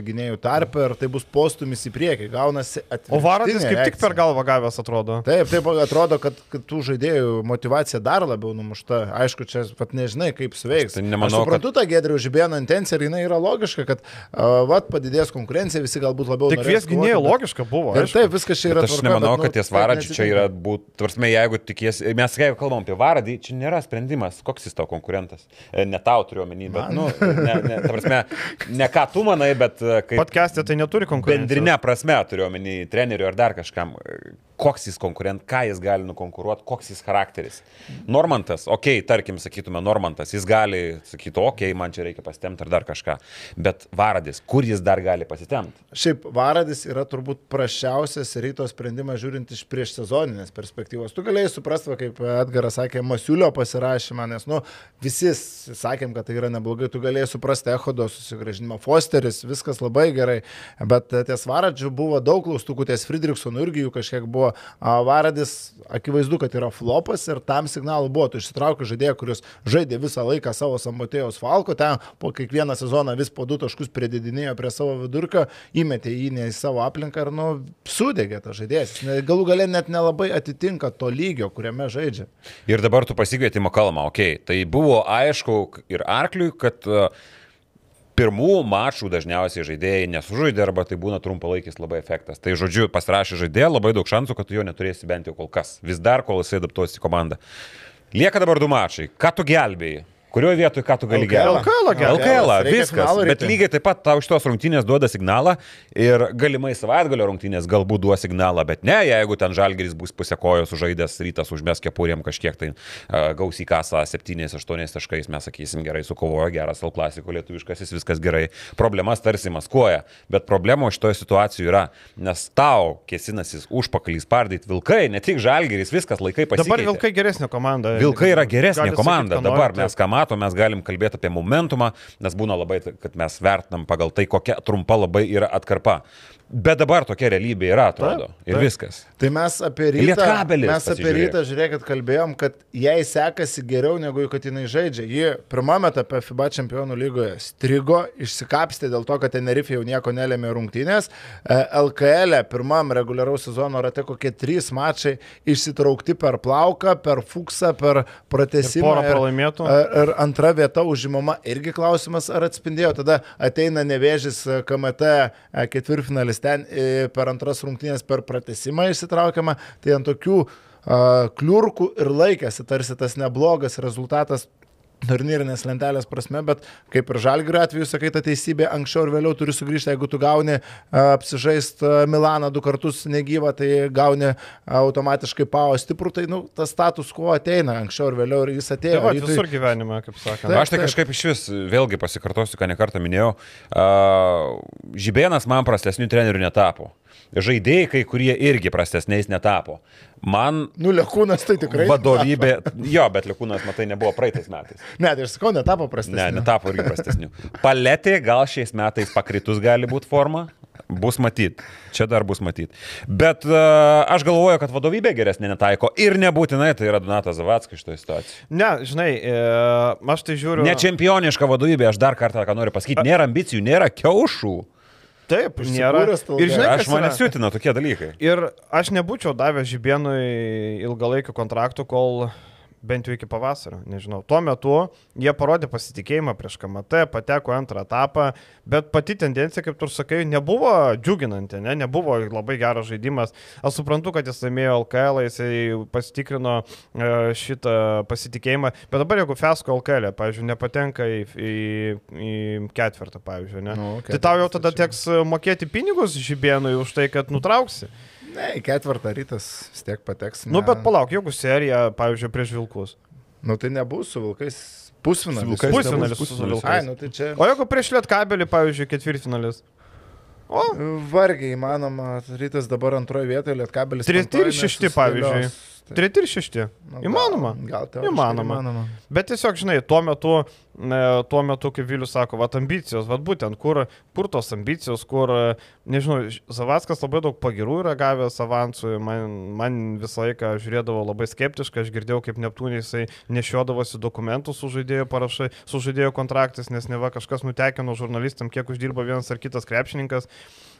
gynėjų tarp ir tai bus postumis į priekį. Gaunasi O Varadis atvirkštinė kaip tik per reakcija. galvą gavęs atrodo. Taip, taip atrodo, kad, kad tų žaidėjų motivacija dar labiau numušta. Aišku, čia pat nežinai, kaip suveiks. Tai nemanau, Aš suprantu tą Gedrių Žibėno intenciją ir jinai yra logiška, kad uh, vat, padidės konkurencija, visi galbūt labiau... Tik norės vies gynėjų kovoti, bet- logiška buvo. Ir aišku. taip, viskas čia yra Bet aš tvarka, nemanau, bet, nu, kad ties taip varadžiu čia yra būt, tvarsme, jeigu tikies, mes kai kalbam apie varadį, čia nėra sprendimas, koks jis tavo konkurentas. E, Ne tau turiu omeny, bet, Man? nu, ne, ne, ta prasme, ne ką tu manai, bet e, Podcast'e tai neturi konkurencijos. bendrinė prasme turiu omeny trenerių ar dar kažkam. Koks jis konkurent, ką jis gali nukonkuruoti, koks jis charakteris. Normantas, okei, okay, tarkim, sakytume, Normantas, jis gali sakyti, okei, okay, man čia reikia pasitemti ar dar kažką. Bet Varadis, kur jis dar gali pasitemti? Šiaip Varadis yra turbūt prašiausias ryto sprendimas žiūrint iš prieš sezoninės perspektyvos. Tu galėjai suprasti, kaip Edgaras sakė, Masiulio pasirašymą, nes, nu, visi sakėm, kad tai yra neblogai, tu galėjai suprasti Ehodo susigražinimą, Fosteris, viskas labai gerai, bet ties Varadžiu buvo daug klaustukų, ties Friedrichsonu irgi jų kažkiek buvo. A, Varadis, akivaizdu, kad yra flopas ir tam signalų buvo, tu išsitraukai žaidėją, kuris žaidė visą laiką savo Samotėjos Falko, ten po kiekvieną sezoną vis po du taškus pridedinėjo prie savo vidurkio, įmetė jį ne į savo aplinką ir, nu, sudegė tas žaidėjas. Galų galę net nelabai atitinka to lygio, kuriame žaidžia. Ir dabar tu pasikvieti Makalmą, okei. Okay. Tai buvo aišku ir Arkliui, kad uh, pirmų mačų dažniausiai žaidėjai nesužaidė arba tai būna trumpalaikis labai efektas. Tai žodžiu, pasirašė žaidėją, labai daug šansų, kad tu jo neturėsi bent jau kol kas. Vis dar, kol jisai adaptuosi į komandą. Lieka dabar du mačai. Ką tu gelbėjai? Kurioje vietoje ką tu gali LKL? gelbėti? LKL. LKL, Reikia viskas. finalo Bet lygiai taip pat tau iš tos rungtynės duoda signalą ir galimai savaitgalio rungtynės galbūt duos signalą, bet ne, jeigu ten žalgeris bus pusę kojos sužaidęs, rytas užmes kepurėm kažkiek tai uh, gaus į kasą 7-8 taškais, mes sakysim gerai, sukovojo geras L klasiko lietuviškasis, viskas gerai. Problemas tarsi maskuoja, bet problema šitoje situacijoje yra, nes tau kėsinasis užpakalys pardyti vilkai, ne tik žalgeris, viskas laikai pasikeitė. Dabar Vilkai geresnė komanda. Vilkai yra geresnė komanda. Dabar mes ką matom, mes galim kalbėti apie momentumą, nes būna labai, kad mes vertinam pagal tai, kokia trumpa labai yra atkarpa. Bet dabar tokia realybė yra, atrodo. Taip, Ir taip. viskas. Tai mes apie rytą, Lietkabelis mes apie rytą, žiūrėkit, kalbėjom, kad jai sekasi geriau negu kad jinai žaidžia. Ji pirmame etape FIBA čempionų lygoje strigo, išsikapstė dėl to, kad Tenerife jau nieko nelėmė rungtynės. E, LKL e pirmam reguliaraus sezono rate kokie trys mačai išsitraukti per plauką, per fuksą, per pratesimą. porą pralaimėtų. Ir, ir antra vieta užimama irgi klausimas, ar atspindėjo. Tada ateina nevėžys e, KMT e, ketvirtfinalis ten e, per antras rungtynės per pratesimą išsitraukiama. Tai ant tokių kliurkų ir laikėsi tarsi tas neblogas rezultatas. Turnyrinės lentelės prasme, bet kaip ir žalgių atveju, sakai, ta teisybė anksčiau ir vėliau turi sugrįžti, jeigu tu gauni apsižaist Milaną du kartus negyvą, tai gauni automatiškai pao stiprų, tai nu, tas status quo ateina anksčiau ir vėliau ir jis Tai atėjo. va, Rytui- visur gyvenime, kaip sakant. Taip, Aš tai taip. kažkaip iš vis, vėlgi pasikartosiu, ką nekartą minėjau, uh, Žibėnas man prastesnių trenerių netapo. Žaidėjai, kai kurie irgi prastesniais netapo. Man Nu, Lekūnas tai tikrai. vadovybė, jo, bet Likūnas, matai, nebuvo praeitais metais. Ne, tai aš sakau, netapo Ne, prastesnis. netapo irgi prastesnių. Paletė gal šiais metais pakritus gali būti forma. Bus matyt, čia dar bus matyt. Bet uh, aš galvoju, kad vadovybė geresnė netaiko ir nebūtinai tai yra Donatas Zavackas šitoje situacijoje. Ne, žinai, e, aš tai žiūriu. Ne čempioniška vadovybė, aš dar kartą ką noriu pasakyti, nėra ambicijų, nėra kiaušų. Taip, nėra. Ir žinai, Aš mane yra? siutina tokie dalykai. Ir aš nebūčiau davęs Žibėnui ilgalaikio kontraktų, kol bent jau iki pavasario, nežinau. Tuo metu jie parodė pasitikėjimą prieš KMT, pateko antrą etapą, bet pati tendencija, kaip tu sakai, nebuvo džiuginanti, ne? nebuvo labai geras žaidimas. Aš suprantu, kad jis laimėjo LKL, jisai pasitikrino e, šitą pasitikėjimą, bet dabar jeigu Fesko LKL, pavyzdžiui, nepatenka į, į, į ketvirtą, pavyzdžiui, ne? Nu, tai tau jau tada teks mokėti pinigus Žibėnui už tai, kad nutrauksi. Ne, į ketvirtą rytas vis tiek pateks. Nu, ne. bet palauk, jeigu serija, pavyzdžiui, prieš Vilkus. Nu, tai nebus su vilkais pusfinalis. Su vilkais Pusfinalis su pusfinalis. Ai, Vilkais. nu tai čia O jeigu prieš Lietkabelį, pavyzdžiui, ketvirtfinalis. O, vargiai įmanoma. Rytas dabar antroje vietoje, Lietkabelis. Treti ir penktoj, šešti, nesusidėlios. Treti ir šešti. Nu, Įmanoma. Gal, gal Įmanoma. įmanoma. Bet tiesiog, žinai, tuo metu, e, tuo metu kaip Vilius sako, va, ambicijos, va, būtent, kur, kur tos ambicijos, kur, nežinau, Zavaskas labai daug pagirų yra gavęs avansui, man, man visą laiką žiūrėdavo labai skeptiškai, aš girdėjau, kaip Neptūnė jisai nešiodavosi dokumentus su žaidėjo parašai, su žaidėjo kontraktais, nes ne va kažkas nutekino žurnalistam, kiek uždirba vienas ar kitas krepšininkas.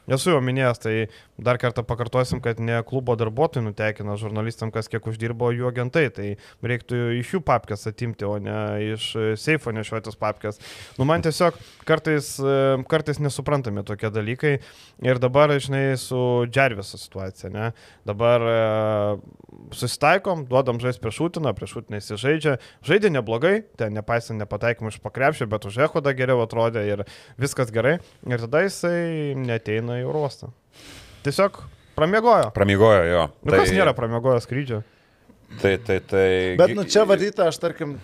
Esu jau minėjęs, tai dar kartą pakartosim, kad ne klubo darbuotojai nutekina žurnalistam, kas kiek uždirbo jų agentai. Tai reiktų iš jų papkės atimti, o ne iš e, seifo nešiotis papkės. Nu, man tiesiog kartais, e, kartais nesuprantami tokie dalykai. Ir dabar, žinai, su Džerviso situacija, ne? Dabar e, susitaikom, duodam žaisti prieš Šutiną, prieš Šutiną įsižaidžia. Žaidė neblogai, ten nepaisant nepataikymų iš pakrepšio, bet už Ehodą geriau atrodė ir viskas gerai. Ir tada jisai neteina į Eurostą. Tiesiog pramiegojo. Pramiegojo jo. Nu, tai... kas nėra pramiegojo skrydžio? Tai, tai, tai. Bet nu čia vadyta, aš tarkim,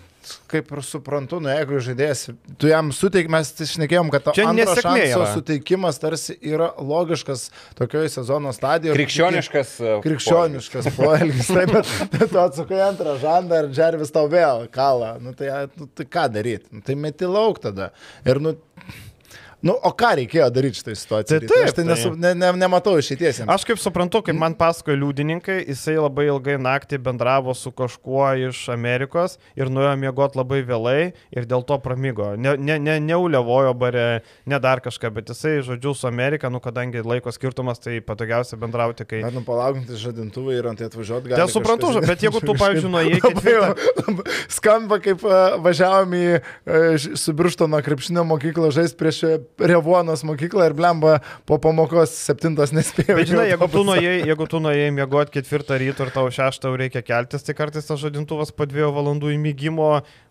kaip ir suprantu, nu jeigu žaidėjas, tu jam suteik, mes išnekėjom, kad Čia antro nesėkmė šanso yra. suteikimas tarsi yra logiškas tokioje sezono stadijoje. Krikščioniškas. e, Krikščioniškas poelgis, taip, bet tu atsukai antrą žandą ir Džervis tau vėl kalą. Nu tai, nu, tai ką daryti? Nu, tai meti lauk tada. Ir nu, nu, o ką reikėjo daryti šitą situaciją? Tai taip, aš tai, tai- nesu, ne, ne, nematau jiems. Aš kaip suprantu, kaip man pasakoja liudininkai, jisai labai ilgai naktį bendravo su kažkuo iš Amerikos ir nuėjo miegoti labai vėlai ir dėl to pramigo. Ne, ne, ne, neulevojo bare, ne dar kažką, bet jisai, žodžiu, su Amerika, nu kadangi laiko skirtumas, tai patogiausia bendrauti, kai... Bet nu palaukinti žadintuvai ir ant tai atvažiuoti gali. Tai suprantu, kažkas- bet jeigu tu, pavyzdžiui, nuėjai ketvirtą... Skamba kaip e, važiavom į e, ž- su Birštono krepšinio mokyklą žaisti prieš Revuonos mokyklą ir blemba po pamokos septintos nespėjau. Bet žinai, jeigu tu nuėjai, jeigu tu nuėjai miegoti ketvirtą ryto ir tau šeštą reikia keltis, tai kartais tas žadintuvas po dviejų valandų įmygimo,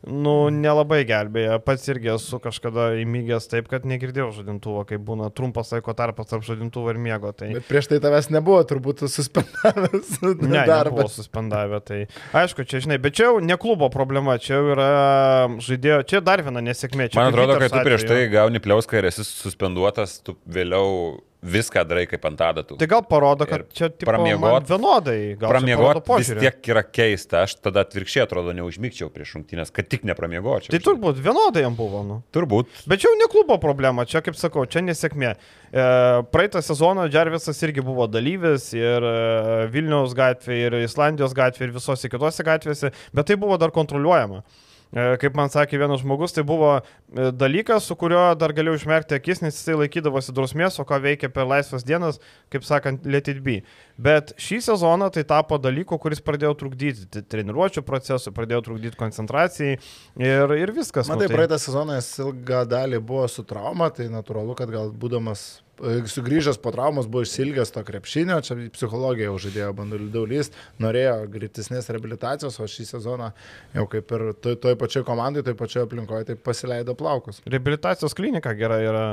nu, nelabai gelbėja. Pats irgi esu kažkada įmygęs taip, kad negirdėjau žadintuvo, kai būna trumpas laiko tarpas tarp žadintuvo ir miego. Tai... Bet prieš tai tavęs nebuvo, turbūt tu suspendavęs Ne, darbą. suspendavę. Tai aišku, čia žinai, bet čia jau ne klubo problema, čia jau yra žaidėjo, čia dar viena nesėkmė. Čia Man atrodo, kad tu prieš tai gauni pliauską ir esi suspenduotas, tu vėliau viską darai kaip ant adatų. Tai gal parodo, kad Ir čia tipo, pramiegot- vienodai. gal Pramiegot vis tiek yra keista, aš tada atvirkščiai atrodo neužmygčiau prieš rungtynės, kad tik nepramiegočiau. Tai turbūt vienodai jam buvo. Nu. Turbūt. Bet čia jau ne klubo problema, čia kaip sakau, čia nesėkmė. E, praeitą sezoną Džervisas irgi buvo dalyvis ir e, Vilniaus gatvėje, ir Islandijos gatvėje, ir visose kitose gatvėse, bet tai buvo dar kontroliuojama. E, Kaip man sakė vienas žmogus, tai buvo e, dalykas, su kuriuo dar galėjau išmerkti akis, nes jisai laikydavosi drausmės, o ką veikia per laisvas dienas, kaip sakant, let it be. Bet šį sezoną tai tapo dalyku, kuris pradėjo trukdyti treniruočio procesui, pradėjo trukdyti koncentracijai ir, ir viskas. nu, Matai, tai- praeitą sezoną jis ilgą dalį buvo su trauma, tai natūralu, kad gal būdamas sugrįžęs po traumos buvo išsilgęs to krepšinio, čia žaidėjo bandų lyst, norėjo greitesnės rehabilitacijos, o šį sezoną jau kaip ir toj, toj pačioj komandai, toj pačioj aplinkoje, tai pasileido plaukus. Reabilitacijos klinika gera yra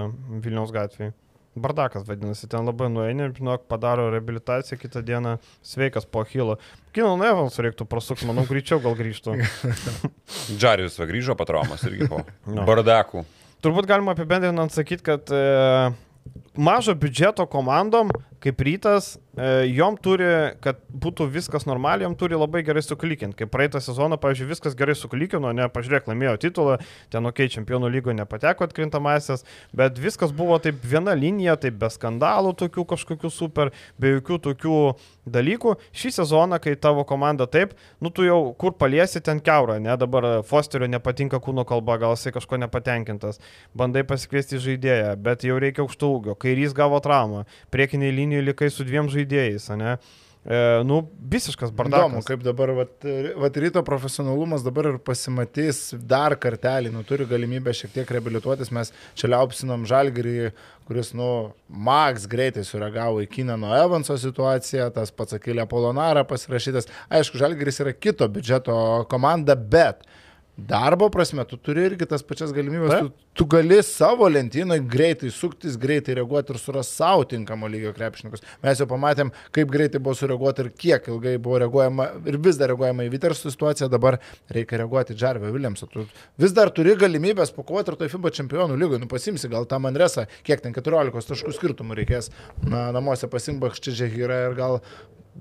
Vilniaus gatvėje. Bardakas vadinasi, ten labai nueini, žinok, padaro reabilitaciją, kitą dieną sveikas po Hilo. Kino Nevans reiktų prasukti, manau, greičiau gal grįžtų. Džarius va grįžo patraumas irgi po No. bardakų. Turbūt galima apibendrinant sakyti, kad e, mažo biudžeto komandom, kaip rytas, e, jom turi, kad būtų viskas normaliai, jom turi labai gerai suklikinti. Kaip praeitą sezoną, pavyzdžiui, viskas gerai suklikino, ne, pažiūrėk, laimėjo titulą, ten, okay, čempionų lygo nepateko atkrintamasis, bet viskas buvo taip viena linija, taip be skandalų tokių kažkokių super, be jokių tokių dalykų. Šį sezoną, kai tavo komanda taip, nu tu jau kur paliesi ten keurą, ne, dabar Fosterio nepatinka kūno kalba, gal jisai kažko nepatenkintas, bandai pasikviesti žaidėją, bet jau reikia aukštų ūgio, kairys gavo traumą, priekiniai linijai likai su dviem žaidėjais, ne. E, nu, visiškas Įdomu, bardakas. kaip dabar, vat, vat ryto profesionalumas dabar ir pasimatys dar kartelį, nu, turi galimybę šiek tiek reabilituotis, mes čia liaupsinom žalgirį, kuris, nu, Max greitai sureagavo į Kinano Evanso situaciją, tas pats Akilė Polonara pasirašytas. Aišku, žalgiris yra kito biudžeto komanda, bet darbo prasme tu turi irgi tas pačias galimybės, Taip. tu, tu gali savo lentynoje greitai suktis, greitai reaguoti ir surasti savo tinkamo lygio krepšininkus. Mes jau pamatėm, kaip greitai buvo sureaguoti ir kiek ilgai buvo reaguojama ir vis dar reaguojama į Vitersų situaciją, dabar reikia reaguoti į Džarvę Williamsą. Tu vis dar turi galimybės pakovoti ir toj FIBA čempionų lygoje, nu pasimsi gal tą Manresą, kiek ten 14 taškų skirtumų reikės, na, namuose pasimbakščiai Žehyrą ir gal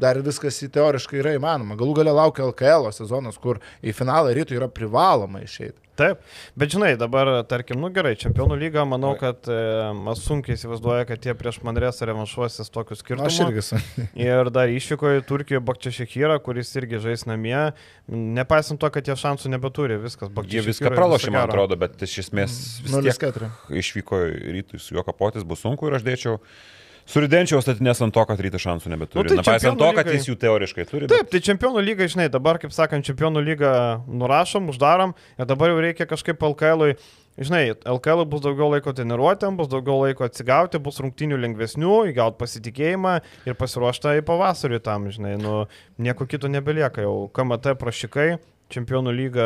dar viskas į teoriškai yra įmanoma. Galų gale laukia LKL sezonas, kur į finalą rytų yra privaloma išeiti. Taip, bet žinai, dabar, tarkim, nu gerai, čempionų lyga, manau, kad e, aš sunkiai įsivaizduoju, kad jie prieš Manresą revanšuosis tokius Aš skirtumus. irgi su. Ir dar išvyko į Turkiją Bakčiašekyrą, kuris irgi žais namie. Nepaisant to, kad jie šansų nebeturi, viskas Jie Bakčiašekyrą. viską pralošė, man atrodo, bet iš esmės vis tiek 0-4. išvyko į rytui su juo kapotis bus sunku ir aš dėčiau. Suridenčiau statinės ant to, kad rytas šansų nebeturi. Nu, tai Nepaisant to, kad lygai- jis jų teoriškai turi. Taip, tai čempionų lyga, žinai, dabar, kaip sakant, čempionų lygą nurašom, uždarom ir dabar jau reikia kažkaip LKL, žinai, LKL bus daugiau laiko treniruotėm, bus daugiau laiko atsigauti, bus rungtinių lengvesnių, įgauti pasitikėjimą ir pasiruošta į pavasarį tam, žinai, nu, nieko kito nebelieka, jau KMT prašikai. Čempionų lyga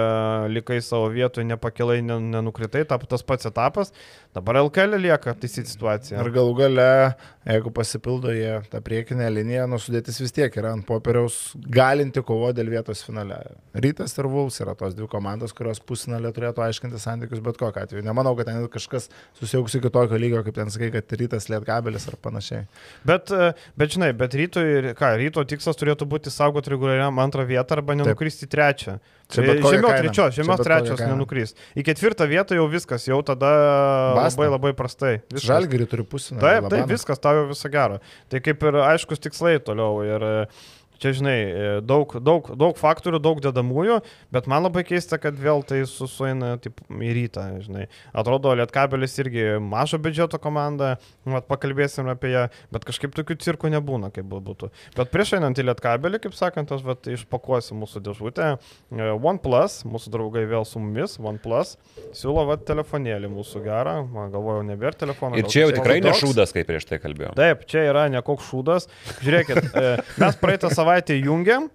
likai savo vietoje, nepakilai, nen- nenukritai, tas pats etapas. Dabar LKL lieka taisyti situaciją. Ir galų gale, jeigu pasipildo jie tą priekinę liniją, nusudėtis vis tiek yra ant popieriaus galinti kovo dėl vietos finale. Rytas ir Vuls yra tos dvi komandos, kurios pusinalė turėtų aiškinti santykius bet kokiu atveju. Nemanau, kad ten kažkas susijauks iki tokio lygio, kaip ten sakai, kad rytas lietkabelis ar panašiai. Bet, e, bet žinai, bet ryto, ką, ryto tikslas turėtų būti saugoti reguliariam antrą vietą arba nenukristi trečią. Čia Čia bet kokia žemiau trečios, Čia žemiau trečios kaina. nenukrist. Į ketvirtą vietą jau viskas, jau tada Basta. labai labai prastai. Žalgirį turi pusinalį. Taip, taip, viskas, tau jau viso gero. Tai kaip ir aiškus tikslai toliau. Ir e, čia, žinai, e, daug, daug, daug faktorių, daug dedamųjų, bet man labai keista, kad vėl tai su- sueina taip, į rytą. Žinai. Atrodo, Lietkabelis irgi mažo biudžeto komanda, vat, pakalbėsim apie ją, bet kažkaip tokių cirkų nebūna, kaip būtų. Bet prieš einant į Lietkabelį, kaip sakant, aš vat, išpakuosiu mūsų dėžutę. E, OnePlus, mūsų draugai vėl su mumis, OnePlus, siūlo vat, telefonėlį mūsų gerą, man galvoju, nebėra telefono. Ir čia jau tikrai ne šūdas, kaip prieš tai kalbėjome. Taip, čia yra nekoks šūdas. Žiūrėkit, e, mes praeitą savaitę jungiam,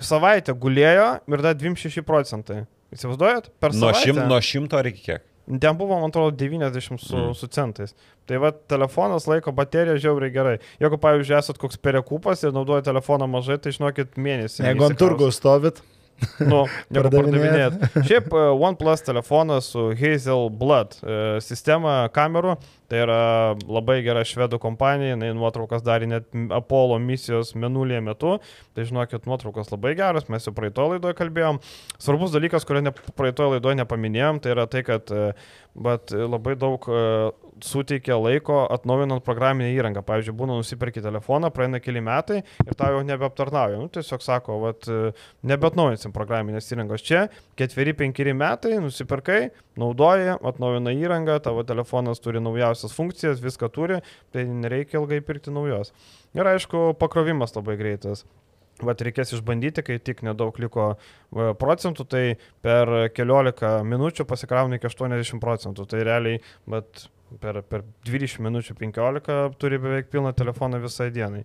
savaitę gulėjo ir dar 26 procentai. Įsivaizduojat? Per Nuo, savaitę. šim, nuo šimto ar iki kiek? Ten buvo, man atrodo, 90 su, Mm. su centais. Tai va, telefonas laiko bateriją žiauriai gerai. Jeigu, pavyzdžiui, esat koks perekupas ir naudoja telefoną mažai, tai žinokit mėnesį. Jeigu ant turgų stovit, Nu, Pardavinėjat. nepardavinėt. Šiaip e, OnePlus telefonas su Hazel Blood e, sistema kamerų, tai yra labai gera švedų kompanija, jinai nuotraukas darė net Apollo misijos menulėje metu, tai žinokit, nuotraukos labai geros, mes jau praeito laidoje kalbėjom. Svarbus dalykas, kurio ne, praeito laidoje nepaminėjom, tai yra tai, kad bet e, labai daug e, suteikia laiko atnaujinant programinę įrangą. Pavyzdžiui, būna nusipirki telefoną, praeina keli metai ir tau jau nebeaptarnauja. Nu, tiesiog sako, vat, e, nebeatnaujinsim programinės įrangos čia, ketveri, penkeri metai, nusipirkai, naudoji, atnaujina įrangą, tavo telefonas turi naujausias funkcijas, viską turi, tai nereikia ilgai pirkti naujos. Ir aišku, pakrovimas labai greitas. Vat reikės išbandyti, kai tik nedaug liko e, procentų, tai per keliolika minučių pasikrauna iki 80 procentų. Tai realiai, bet per, per 20 minučių 15 turi beveik pilną telefoną visai dienai.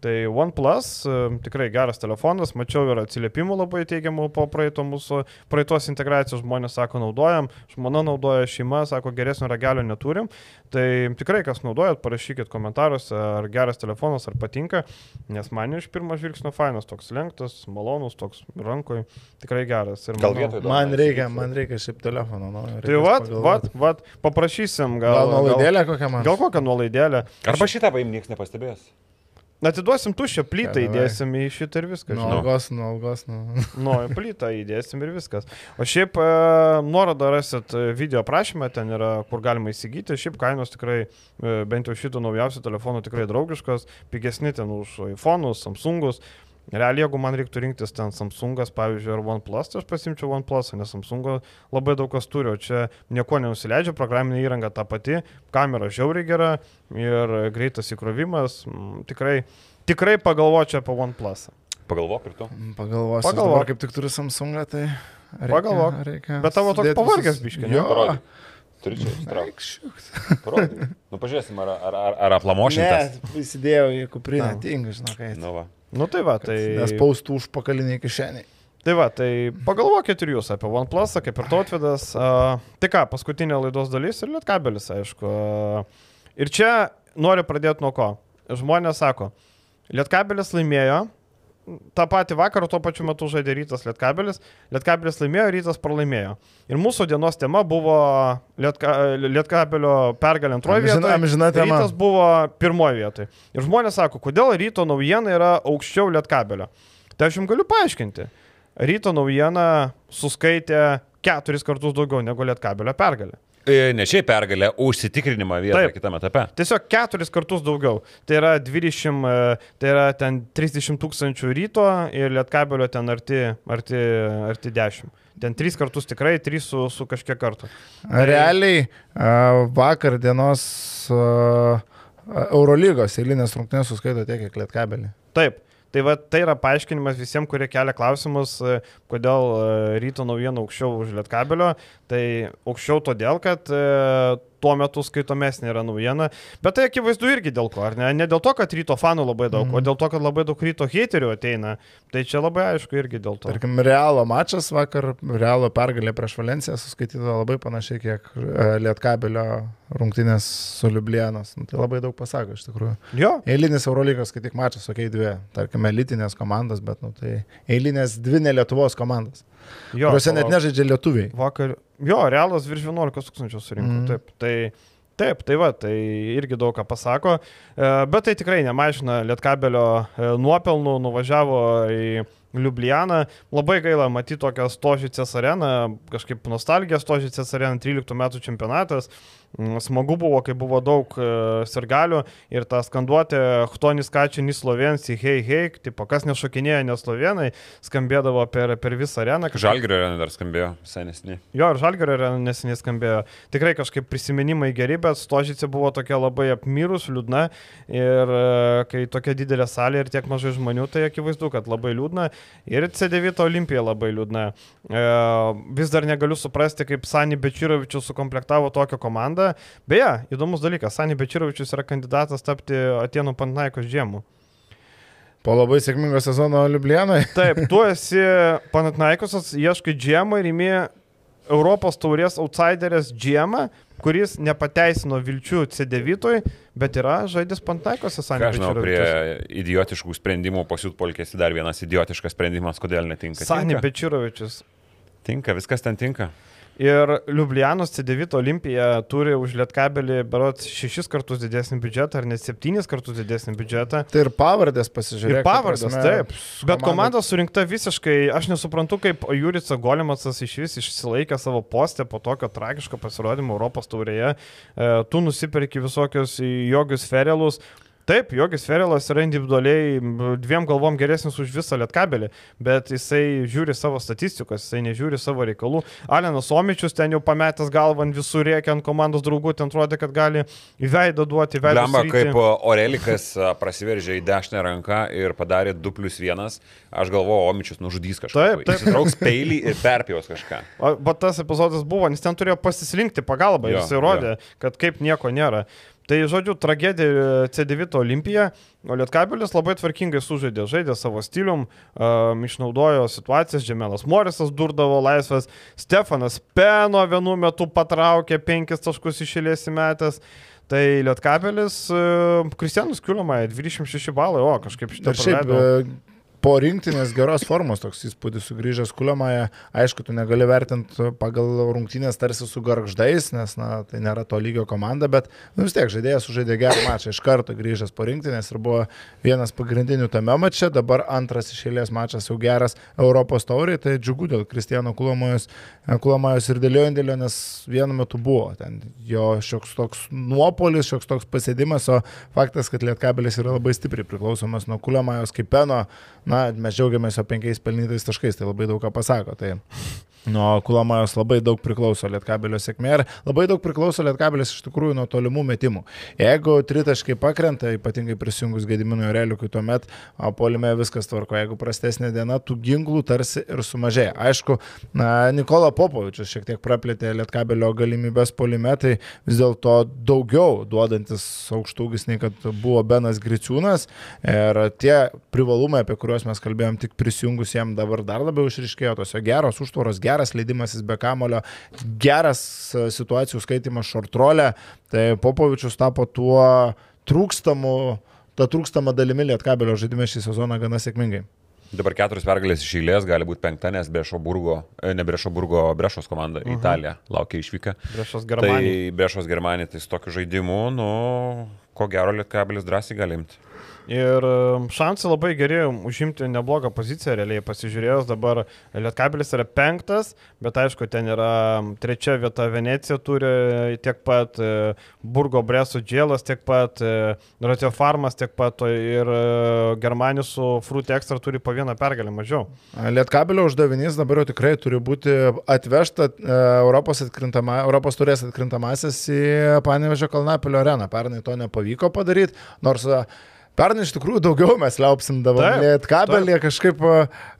Tai OnePlus e, tikrai geras telefonas, mačiau ir atsiliepimų labai teigiamų po praeito mūsų, praeitos integracijos žmonės sako naudojam, žmona naudoja, šeima sako geresnio ragelio neturim. Tai tikrai kas naudojat, parašykit komentaruose, ar geras telefonas, ar patinka, nes man iš pirmo žvilgsnio fainas, toks lenktas, malonus, toks rankoj, tikrai geras. Ir manau- vietoj man reikia, man reikia šiaip telefono. Nu, Tai vat, vat, vat, paprašysim gal. Gal nuolaidėlė kokią man? Gal kokią nuolaidėlę. Arba šitą paim niekas nepastebės. Atiduosim tuščią plytą, įdėsim į šitą ir viskas. Nuo algos, nuo algos, nuo... Nu, į plytą įdėsim ir viskas. O šiaip e, nuorodą rasit e, video aprašymą, ten yra, kur galima įsigyti. Šiaip kainos tikrai, e, bent jau šitų naujausių telefonų tikrai draugiškos, pigesni ten už iPhone'us, Samsung'us. Realiai, jeigu man reiktų rinktis ten Samsungas, pavyzdžiui, ar OnePlus, tai aš pasimčiau OnePlus, nes Samsungo labai daug kas turi, o čia nieko nenusileidžia, programinė įranga ta pati, kamera žiauriai gera ir greitas įkrovimas. Mm, Tikrai, tikrai pagalvočiau apie OnePlus. Pagalvok ir tu. Pagalvosiu. Pagalvok. Kaip tik turiu Samsungą, tai... Reikia, Pagalvok. Reikia Bet tavo toks pavargęs ne? Jo. Parodyk. Turi čia. Parodyk. Nu, pažiūrėsim, ar, ar, ar, ar aplamošintas. Ne, įsidėjau į kuprinę, tingai, žinok, eiti. Nu, va. Nu tai va, tai... Nes paustų už pakaliniai kišeniai. Tai va, tai pagalvokit ir jūs apie OnePlus, kaip ir Totvidas. Uh, tai ką, paskutinė laidos dalis ir Lietkabelis, aišku. Uh, ir čia noriu pradėti nuo ko. Žmonės sako, Lietkabelis laimėjo tą patį vakarą tuo pačiu metu žaidė Rytas Lietkabelis, Lietkabelis laimėjo, Rytas pralaimėjo. Ir mūsų dienos tema buvo Lietka, Lietkabelio pergalė antroje vietoje. amžina tema. Rytas buvo pirmoje vietoje. Ir žmonės sako, kodėl ryto naujiena yra aukščiau Lietkabelio. Tai aš jums galiu paaiškinti. Ryto naujiena suskaitė keturis kartus daugiau negu Lietkabelio pergalė. E, Ne šiaip pergalę, užsitikrinimą vietoje Taip. kitame etape. Tiesiog keturis kartus daugiau. Tai yra 20, e, tai yra ten 30 tūkstančių ryto ir lietkabelio ten arti, arti, arti 10. Ten tris kartus tikrai, trys su, su kažkiek kartų. Realiai a, vakar dienos Eurolygos eilinės rungtynės suskaito tiek, kiek lietkabelį. Taip. Tai va, tai yra paaiškinimas visiems, kurie kelia klausimus, e, kodėl e, ryto naujiena aukščiau už lietkabelio. Tai aukščiau todėl, kad e, tuo metu skaitomesnė yra naujiena. Bet tai akivaizdu irgi dėl ko, ar ne? Ne dėl to, kad ryto fanų labai daug, mm. o dėl to, kad labai daug ryto heiterių ateina. Tai čia labai aišku irgi dėl to. Tarkim, Realo mačas vakar, Realo pergalė prieš Valenciją suskaityta labai panašiai, kiek e, lietkabelio rungtynės su Liublianos. Nu, tai labai daug pasako iš tikrųjų. Jo, Eilinis Eurolygos, kai tik mačas, okei, okay, dvi, tarkim, elitinės komandos, bet, nu, tai eilinės dvi ne Lietuvos komandos, jo. kuriuose net nežaidžia lietuviai. Vakar. Jo, realas virš 11 tūkstančių surinko. Mm. Taip, tai, taip, tai va, tai irgi daug ką pasako. E, Bet tai tikrai nemažina Lietkabelio e, nuopelnų, nuvažiavo į Liublianą. Labai gaila matyti tokią Stožicės areną, kažkaip nostalgija Stožicės arena, 13 metų čempionatas. Mm, Smagu buvo, kai buvo daug e, sirgalių ir ta skanduotė Htonis Kačinis Slovensi, hei, hei, tipo, kas nešokinėja neslovenai, skambėdavo per, per visą areną. kažkaip- Žalgirio arena dar skambėjo nesiniai. Jo, ir Žalgerio yra neseniai skambėjo. Tikrai kažkaip prisiminimai geri, bet Stožicė buvo tokia labai apmirus, liūdna. Ir e, kai tokia didelė salė ir tiek mažai žmonių, tai akivaizdu, kad labai liūdna. Ir C9 Olimpija labai liūdna. E, vis dar negaliu suprasti, kaip Sani Bečirovičius sukomplektavo tokią komandą. Beje, įdomus dalykas, Sani Bečirovičius yra kandidatas tapti Atenų Pantnaikos žiemų. Po labai sėkmingo sezono Liublianoje. Taip, tu esi Panatnaikosas, ieškai džiemą ir imi Europos taurės outsiderės džiemą, kuris nepateisino vilčių C9, bet yra Sanė aš žinau, prie idiotiškų sprendimų pasiutpolkėsi dar vienas idiotiškas sprendimas, kodėl netinka. Sanė Tinka, Bečirovičius. tinka, viskas ten tinka. Ir Liublianos C9 Olimpija turi už Lietkabelį berots šešis kartus didesnį biudžetą, ar net septynis kartus didesnį biudžetą. Tai ir pavardės pasižiūrėk. Ir pavardės, prasme, taip. Bet komanda surinkta visiškai, aš nesuprantu, kaip Jurica Golimacas iš vis išsilaikė savo postę po tokio tragiško pasirodymo Europos taurėje. E, tu nusipirki visokius jogius ferelus. Taip, Jogis Ferelas yra individualiai dviem galvom geresnis už visą lietkabelį, bet jisai žiūri savo statistikos, jisai nežiūri savo reikalų. Alenas Omičius ten jau pametęs galvą ant visų rėkia ant komandos draugų, ten atrodė, kad gali į veidą duoti, į veidą. Lemba, kaip Orelikas prasiveržė į dešinę ranką ir padarė 2 plus 1, aš galvoju, Omičius nužudys kažką. Taip, taip. Jis trauks peilį ir perpjaus kažką. O bet tas epizodas buvo, nes ten turėjo pasislinkti pagalbą Jo, jisai rodė, kad kaip nieko nėra. Tai, žodžiu, tragedija C9 Olimpija, o Lietkabelis labai tvarkingai sužaidė, žaidė savo stilium, um, išnaudojo situacijas, Džemelas Morisas durdavo laisvas, Stefanas Peno vienu metu patraukė penkis taškus išėlės įmetęs. Tai Lietkabelis, uh, Kristianus Kiuliamai 26 balai, o kažkaip šitą Ir šiaip praleidau. Po rinktinės geros formos toks įspūdis sugrįžęs Kuliamąją, aišku, tu negali vertinti pagal rungtynės tarsi su garždais, nes na, tai nėra to lygio komanda, bet nu, vis tiek žaidėjas sužaidė gerą mačą iš karto grįžęs po rinktinės ir buvo vienas pagrindinių tame mače, dabar antras iš eilės mačas jau geras Europos tauriai, tai džiugu dėl Kristijano Kulamajos ir dėl jo indėlio, nes vienu metu buvo ten jo šioks toks nuopolis, šioks toks pasėdimas, o faktas, kad Lietkabelis yra labai stipriai priklausomas nuo Kulamajos kaip peno, na, mes džiaugiamės jo penkiais pelnytais taškais, tai labai daug ką pasako. Tai nuo Kulamajos labai daug priklauso Lietkabelio sėkmė ir labai daug priklauso Lietkabelis iš tikrųjų nuo tolimų metimų. Jeigu tritaškai pakrenta, ypatingai prisijungus Gediminui Reliukui, tuomet polime viskas tvarko. Jeigu prastesnė diena, tų ginklų tarsi ir sumažėja. Aišku, na, Nikola Popovičius šiek tiek praplėtė Lietkabelio galimybės polime, tai vis dėlto daugiau duodantis aukštūgis nei kad buvo Benas Griciūnas. Ir tie privalumai, apie kuriuos mes kalbėjom tik prisijungus jam dabar dar labiau išriškėjo, tos geros užtvaros, geras leidimasis be kamulio, geras e, situacijų skaitimas šortrolė, tai Popovičius tapo tuo trūkstamu, ta trūkstama dalimi Lietkabelio žaidime šį sezoną gana sėkmingai. Dabar keturios pergalės iš eilės, gali būti penkta, nes Brešoburgo, e, ne Brešoburgo, Brešos komanda į Italiją laukia išvyka. Tai Germanija. Brešos Germanija, tai su tokiu žaidimu, nu, ko gero Lietkabelis drąsiai gali imti. Ir um, šansai labai geri užimti neblogą poziciją, realiai pasižiūrėjus, dabar Lietkabelis yra penktas, bet aišku, ten yra um, trečia vieta Venecija turi tiek pat, e, Burgo Breso Džėlas tiek pat, e, Ratio Farmas tiek pat ir e, Germanijos su Fruit Extra turi po vieną pergalę mažiau. Lietkabelio uždavinys dabar jau tikrai turi būti atvežta e, Europos, atkrintama, Europos turės atkrintamasis į Panevežio Kalnapilio areną. Pernai to nepavyko padaryti, nors e, pernai iš tikrųjų daugiau mes liaupsindavom. Taip, Lietkabelį kažkaip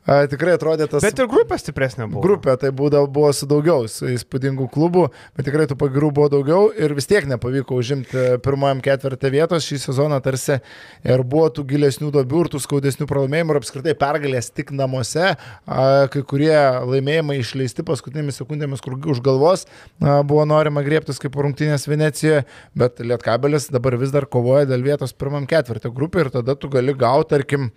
e, e, tikrai atrodė tas... Bet ir grupė stipresnė buvo. Grupė tai būdavo, buvo su daugiau, įspūdingų klubų, bet tikrai tų pagirų buvo daugiau ir vis tiek nepavyko užimti pirmajam ketvirtį vietos šį sezoną tarsi ir buvo tų gilesnių dobių ir tų skaudesnių pralaimėjimų ir apskritai pergalės tik namuose, a, kai kurie laimėjimai išleisti paskutinėmis sekundėmis, kur už galvos a, buvo norima griebtis kaip rungtynės Venecijoje, bet Lietkabelis dabar vis dar kovoja dėl vietos pirmam ketvirtį grupį ir tada tu gali gauti, tarkim,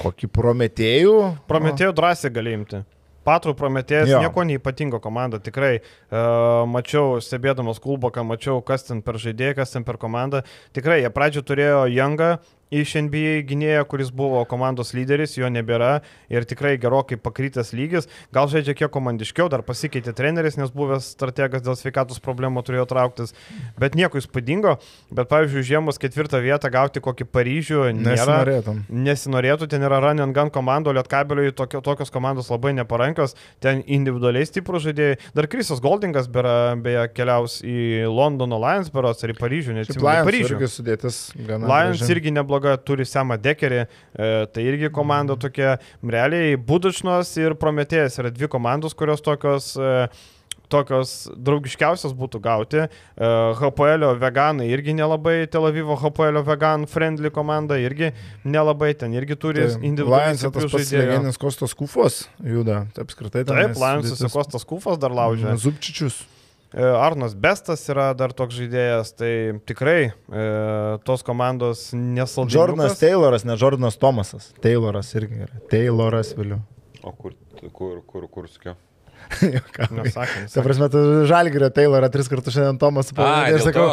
kokį prometėjų. Prometėjų drąsiai gali imti. Patrų Prometėjas Jo. nieko neįpatingo komanda, tikrai uh, mačiau, stebėdamas kluboką, mačiau, kas ten per žaidėją, kas ten per komandą. Tikrai, jie pradžio turėjo Jangą iš NBA gynėją, kuris buvo komandos lyderis, jo nebėra ir tikrai gerokai pakrytęs lygis. Gal žaidžia kiek komandiškiau, dar pasikeitė treneris, nes buvęs strategas dėl sveikatos problemų turėjo trauktis, bet nieko įspūdingo. Bet, pavyzdžiui, žiemus ketvirtą vietą gauti kokį Paryžių nėra. Nesinorėtum. Nesinorėtų, ten yra and gun komanda, o Lietkabeliui tokio, tokios komandos labai neparankios, ten individualiai stiprų žaidėjai. Dar Krisas Goldingas bėra, beje keliaus į Londono Lions beros ar į Paryžių, į Lions Paryžių. irgi sudėtis gana. Lions irgi nebloga, turi Semą Dekerį, e, tai irgi komanda tokia, realiai Budučnos ir Prometėjas yra dvi komandos, kurios tokios, e, tokios draugiškiausios būtų gauti. E, HPL veganai irgi nelabai, Tel Avivo HPL vegan friendly komanda irgi nelabai, ten irgi turi Tai individualiai Lions tas pats legendinis Kostas Kufos juda, taip apskritai. Taip, Lionsas ir Kostas Kufas dar laužia. Zupčičius. E, Arnas Bestas yra dar toks žaidėjas, tai tikrai e, tos komandos nesaldžiai. Jordanas Tayloras, ne Jordanas Tomasas. Tayloras irgi yra. Tayloras vėliau. O kur, kur, kur, kur sakiau? Nesakė, Ta prasme, tu Žalgirio Taylorą tris kartus šiandien Tomas Ai, pavadinai ir sakau,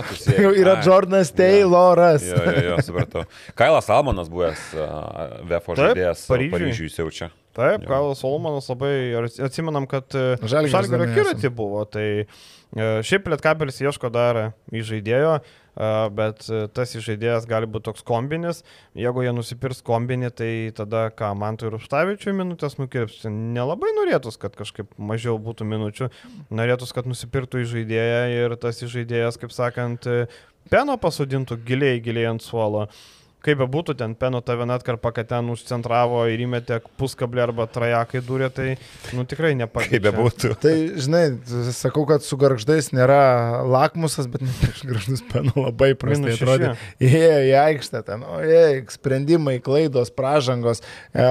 jau yra. Jordanas Tayloras. Jo, jo, jo, supratau. Kailas Almanas buvęs uh, VFO žaidėjas. Paryžiui siaučia. Taip, Jo. Karlas Solomonas labai, atsimenam, kad e, Žalgirio dar kiratį nesam. buvo, tai e, šiaip Lietkabelis ieško dar įžaidėjo, e, bet e, tas įžaidėjas gali būti toks kombinis, jeigu jie nusipirks kombinį, tai tada ką, man tai ir užtavičiui minutės nukirps, nelabai norėtus, kad kažkaip mažiau būtų minučių, norėtus, kad nusipirktų įžaidėją ir tas įžaidėjas, kaip sakant, e, peno pasodintų giliai, giliai ant suolo. Kaip be būtų, ten Peno tave atkarpa, kad ten užcentravo ir įmetė puskablį arba trajakai durė, tai, nu, tikrai nepakeičia. Kaip bebūtų. Tai, žinai, sakau, kad su garždais nėra lakmusas, bet garždus penu labai prastai atrodė. Įėjo į aikštę ten, o jei, sprendimai, klaidos, pražangos. E,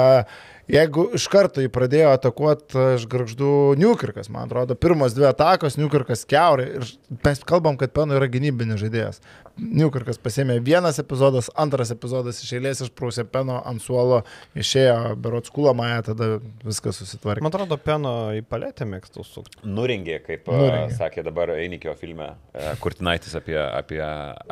Jeigu iš karto jį pradėjo atakuoti iš garždų Newkirkas, man atrodo, pirmos dvi atakos, Newkirkas keurai ir mes kalbam, kad Peno yra gynybinis žaidėjas. Newkirkas pasėmė vienas epizodas, antras epizodas iš eilės išprūsė Peno ant suolo, išėjo berots kulamaja, tada viskas susitvarkė. Man atrodo, Peno į paletę mėgstų sukti. Nuringė, kaip Nuringė. Nuringė. sakė dabar Einikio filme e, Kurtinaitis apie, apie,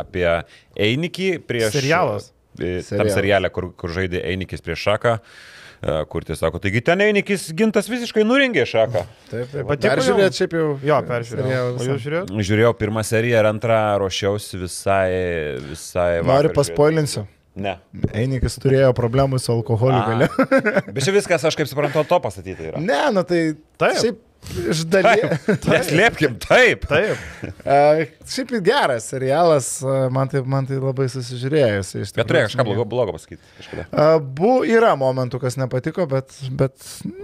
apie Einikį prieš... Serialas. e, Tam serialė, kur, kur žaidė Einikis prieš Šaką. e, Kur tai sako, taigi ten Einikis gintas visiškai nuringė Šaką. Taip, taip. Patiko Peržiūrėt šiaip jau. Jo, peržiūrėjau. žiūrėjot? Žiūrėjau pirmą seriją ir antrą ruošiausi visai... visai Nori vakar paspoilinsiu. žiūrėti. Ne. Einikis turėjo problemų su alkoholiu gale. Bet čia viskas, aš kaip suprantu, to pastatyti yra. Ne, nu tai Taip. šiaip iš dalies. Neslėpkim, taip. Taip. Uh, šiaip geras serialas, uh, man tai, man tai labai susižiūrėjus. iš Bet turėjai kažką blogo, blogo pasakyti. Kažkada. Uh, bu, yra momentų, kas nepatiko, bet, bet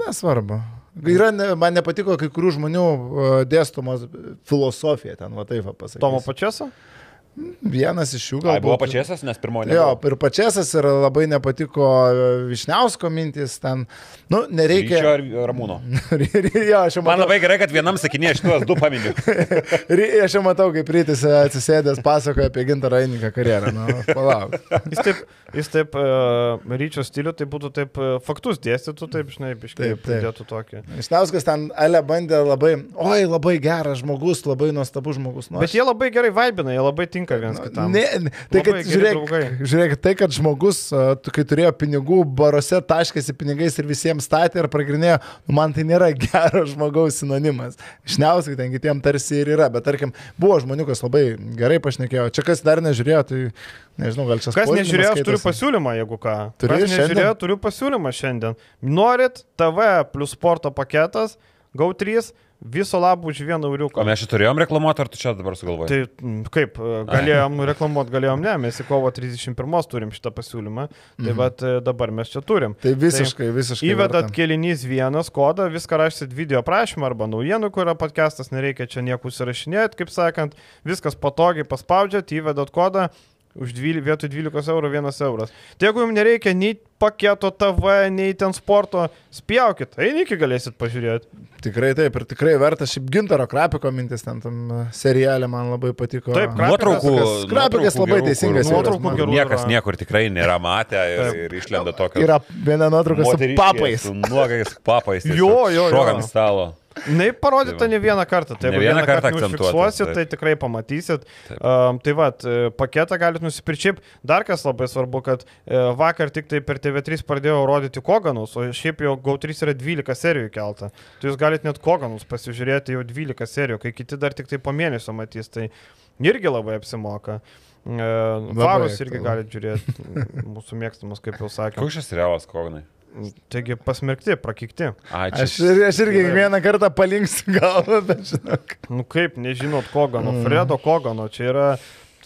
nesvarbu. Yra, ne, man nepatiko kai kurių žmonių uh, dėstomos filosofija, ten va taip va pasakyti. Tomo pačiaso? Vienas iš jų gal buvo pačiasas, nes pirmoji. Jo, ir pačiasas ir labai nepatiko Višniausko mintis ten. Nu, nereikia. Ryčio ir Ramūno. jo, aš jau Man matau, labai gerai, kad vienam sakinėje šitos du paminiu. aš jau matau, kaip rytis atsisėdęs pasakoja apie gintarą Einiką karjerą. Nu, palauk. Jis taip, jis taip uh, ryčio stilių, tai būtų taip uh, faktus dėstytų, taip, žinai, Taip, biškai pridėtų tokį. Višniauskas ten Ale bandė labai, oi, labai geras žmogus, labai nuostabus žmogus. Nu, Bet jie labai gerai vaibina, jie labai tinka viens kitam. Ne, ne, tai kad, žiūrėk, draugai. žiūrėk, tai kad žmogus, kai turėjo pinigų, baruose taškėsi pinigais ir visiems statė ir pragrinėjo, nu, man tai nėra gero žmogaus sinonimas. Šniauskai ten kitiem tarsi ir yra, bet tarkim, buvo žmonių, kas labai gerai pašnekėjo. Čia kas dar nežiūrėjo, tai nežinau, gal čia Kas spoilinimas nežiūrėjo, aš turiu pasiūlymą, jeigu ką. Turi Kas šiandien? nežiūrėjo, turiu pasiūlymą šiandien. Norit TV plus sporto paketas, GAU3, viso labo už vieną O euriuką. mes šitą turėjom reklamuoti, ar tu čia dabar sugalvojai? Tai kaip, e, galėjom reklamuoti, galėjom ne, mes į kovo 31 turim šitą pasiūlymą, tai Mhm. bet e, dabar mes čia turim. Tai visiškai, visiškai. Įvedat kelinys vienas kodą, viską rašysit video prašymą arba naujienų, kur yra podcastas, nereikia čia nieko užsirašinėti, kaip sakant, viskas patogiai paspaudžiat, įvedat kodą, už 12, vietoj 12 eurų 1 euras. Tai jeigu jums nereikia nei paketo TV, nei ten sporto, spjaukit, eini iki galėsit pažiūrėti. Tikrai taip, ir tikrai verta šiaip gintaro krapiko mintis ten tam a, serialė man labai patiko. Taip, Nuotraukų. Nuotraukų labai teisingas Nuotraukų gerų Niekas niekur tikrai nėra matę ir, Taip. ir išlenda tokio. Yra viena nuotrauka su papais. Su nuogais papais. Jo, jo, jo. Šokant stalo. Na, parodyta Tai va. ne vieną kartą. Tai jeigu vieną vieną kartą kartą užfiksuosit, tai tikrai pamatysit. Taip. Um, tai va, paketą galite nusipirkti. Šiaip dar kas labai svarbu, kad e, vakar tik tai per TV3 pradėjo rodyti Koganus, o šiaip jau GAU3 yra 12 serijų kelta. Tai jūs galite net Koganus pasižiūrėti jau 12 serijų, kai kiti dar tik tai po mėnesio matys. Tai irgi labai apsimoka. E, Farus irgi galite žiūrėti, mūsų mėgstamas, kaip jau sakė. Koks šis serialas, Kognai? Taigi pasmerkti, prakikti. Ai, čia. Aš, ir- aš irgi kiekvieną kartą palinksiu galvą, bet žinok. Nu kaip, nežinot Kogano, mm. Fredo Kogano, čia yra,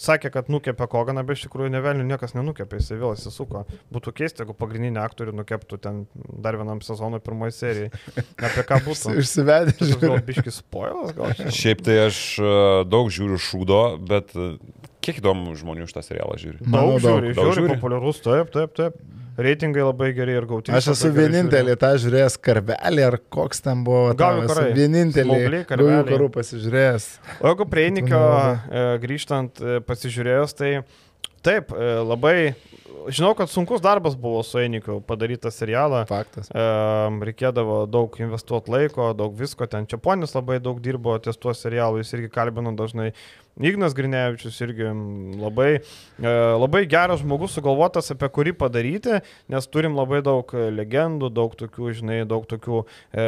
sakė, kad nukepė Koganą, bet iš tikrųjų nevelnių niekas nenukepė, jis vėl įsisuko. Būtų keista, jeigu pagrindinį aktorių nukeptų ten dar vienam sezonui pirmoji serijai. Apie ką būtų? Išsivedė. Gal biškis spoilas, gal čia. Šiaip tai aš e, daug žiūriu šūdo, bet e, kiek įdomu žmonių šitą serialą žiūri. Manau, Daug žiūri, daug žiūri, žiūri. populiarus, taip, taip, taip. Reitingai labai geri ir gauti. Aš esu vienintelė tą žiūrėjęs karvelį, ar koks ten buvo. Esu karai. Karveliai. Gaujų karų pasižiūrėjęs. O jeigu prie Einikio nelabai. e, grįžtant, e, pasižiūrėjus, tai taip, e, labai, žinau, kad sunkus darbas buvo su Einikiu padaryti tą serialą. Faktas. Um, reikėdavo daug investuoti laiko, daug visko. Ten Čiaponis labai daug dirbo ties tuo serialu, jis irgi kalbino dažnai. Ignas Grinevičius irgi labai, e, labai geras žmogus sugalvotas, apie kurį padaryti, nes turim labai daug e, legendų, daug tokių, žinai, daug tokių e,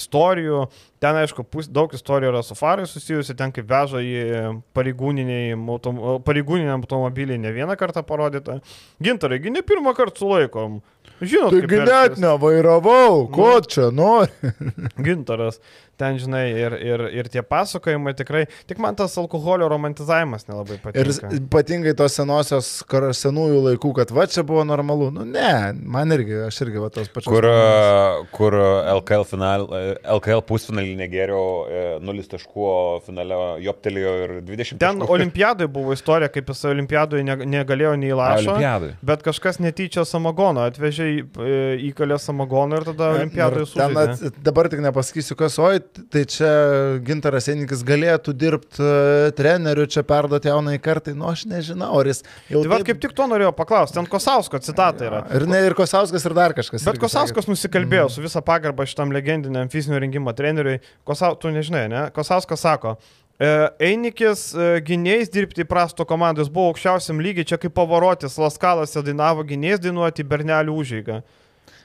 istorijų. Ten, aišku, pus, daug istorijų yra su farai susijusi, ten kaip veža į autom, pareigūniniam automobiliai ne vieną kartą parodyta. Gintarai, gi ne pirmą kartą sulaikom. Žinot, net elgtis. nevairavau, ko Nu. čia nori? Gintaras, ten žinai, ir, ir, ir tie pasakojimai tikrai, tik man tas alkoholio romantizavimas nelabai Ir patinka. ypatingai tos senosios, kar- senųjų laikų, kad va čia buvo normalu. Nu ne, man irgi, aš irgi va tos pačios. Kur, nuomonės. e, kur LKL, final, e, LKL pusfinalį negeriau, 0 taškų, finale joptelėjo ir 20 Ten taškų. olimpiadai buvo istorija, kaip jis olimpiadoje ne, negalėjo nei lašo, Olimpiadai. bet kažkas netyčia samagono atvežė, į- e, įkalė samagono ir tada olimpiadoje Ir ten sužaidė. at- Dabar tik nepasakysiu, kas, oi, tai čia Gintaras Enikis galėtų dirbti uh, treneriu, čia perduoti jaunai kartai, nu aš nežinau, ar jis jau... Tai vad kaip tik to norėjau paklausti, ten Kosausko citata yra. Ir, ne, ir Kosauskas, ir dar kažkas. Bet Kosauskas nusikalbėjo su visą pagarbą šitam legendiniam fizinio rengimo treneriui. Kosau, tu nežinai, ne? Kosauskas sako, e, Einikis e, gynėjais dirbti prasto komandos buvo aukščiausiam lygiai, čia kaip pavarotis, Laskalas dainavo gynėjais dainuoti Bernelių užėgą.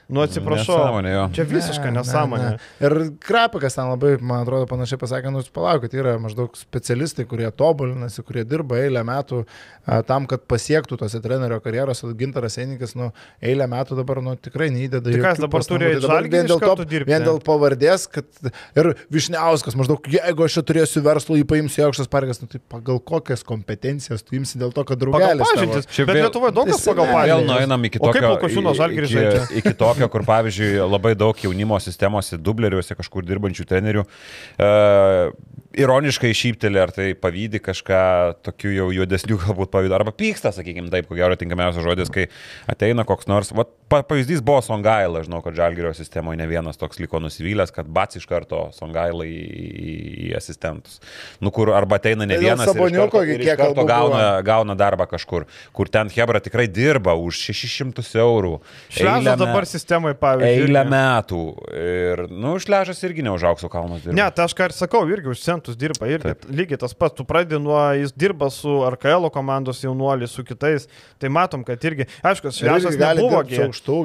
Nu atsiprašau. Nesąmonė, jo. Čia visiška nesąmonė. Ne, ne. Ir Krapikas ten labai, man atrodo, panašiai pasakė, nu, palaukit, yra maždaug specialistai, kurie tobulinasi, kurie dirba eilę metų a, tam, kad pasiektų tose trenerio karjeros, o Gintaras Einikas, nu, eilę metų dabar, nu, tikrai neįdeda Tai kas, dabar turi Tai dabar Žalgirį vien dėl, to, dirbti? vien dėl pavardės, kad ir Višniauskas maždaug, jeigu aš čia turėsiu verslų, jį paimsiu į aukštas pareigas, nu, tai pagal kokias kompetencijas tu imsi dėl to, kad Pagal draugelis. tavo- pažintis. Bet vėl- Lietuvoje daug kas pagal ne, Vėl pažintis. nueinam iki O kaip tokio, Lukošiūno Žalgiris iki, žaidžia? Tokio, kur pavyzdžiui labai daug jaunimo sistemose, dubleriuose kažkur dirbančių trenerių. E, ironiškai šyptelė, ar tai pavydį kažką tokių jau juodesnių galbūt pavydų, arba pyksta, sakykime, taip, ko gero tinkamiausias žodis, kai ateina koks nors, va, pavyzdys buvo Songaila, žinau, kad Žalgirio sistemoje ne vienas toks liko nusivylęs, kad bats iš karto Songaila į, į, į asistentus. Nu, kur arba ateina ne Tai vienas, ir iš Saboniuko karto, ir iš kiek karto gauna, gauna darbą kažkur, kur ten Hebra tikrai dirba už 600 eurų. Šležas dabar sistemai, pavyzdžiui. Eilę metų. Ir, nu, šležas irgi neužauksų kalnus dirba. Ne, tai aš ką ir sakau, irgi už centus dirba, Taip. lygiai tas pats, tu pradedi nuo, jis dirba su RKL komandos jaunuoliais, su kitais, tai matom, kad irgi, aišku, Ir gali nebuvo,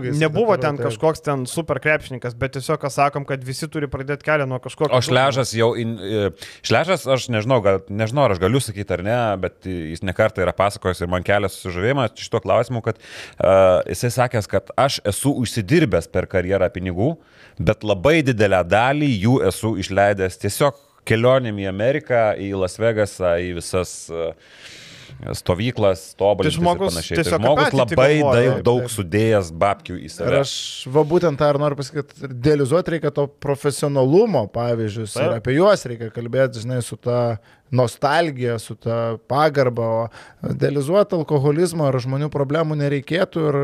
ir nebuvo ten taip. kažkoks ten super krepšininkas, bet tiesiog ką sakom, kad visi turi pradėti kelią nuo kažkokio. O šležas jau, in, e, šležas, aš nežinau, gal, nežinau, ar aš galiu sakyti ar ne, bet jis nekartą yra pasakojęs ir man kelia susižavėjimą šito klausimu, kad uh, jisai sakęs, kad aš esu užsidirbęs per karjerą pinigų, bet labai didelę dalį jų esu išleidęs tiesiog kelionėm į Ameriką, į Las Vegasą, į visas uh, stovyklas, tobulintis Tai žmogus ir. Tai žmogus labai galvoja. daug, daug sudėjęs babkių į Ir save. aš va būtent tą ir noriu pasakyti, kad idealizuoti reikia to profesionalumo pavyzdžius ir Taip. apie juos reikia kalbėti, žinai, su ta nostalgija, su ta pagarba, o idealizuoti alkoholizmo ar žmonių problemų nereikėtų. Ir,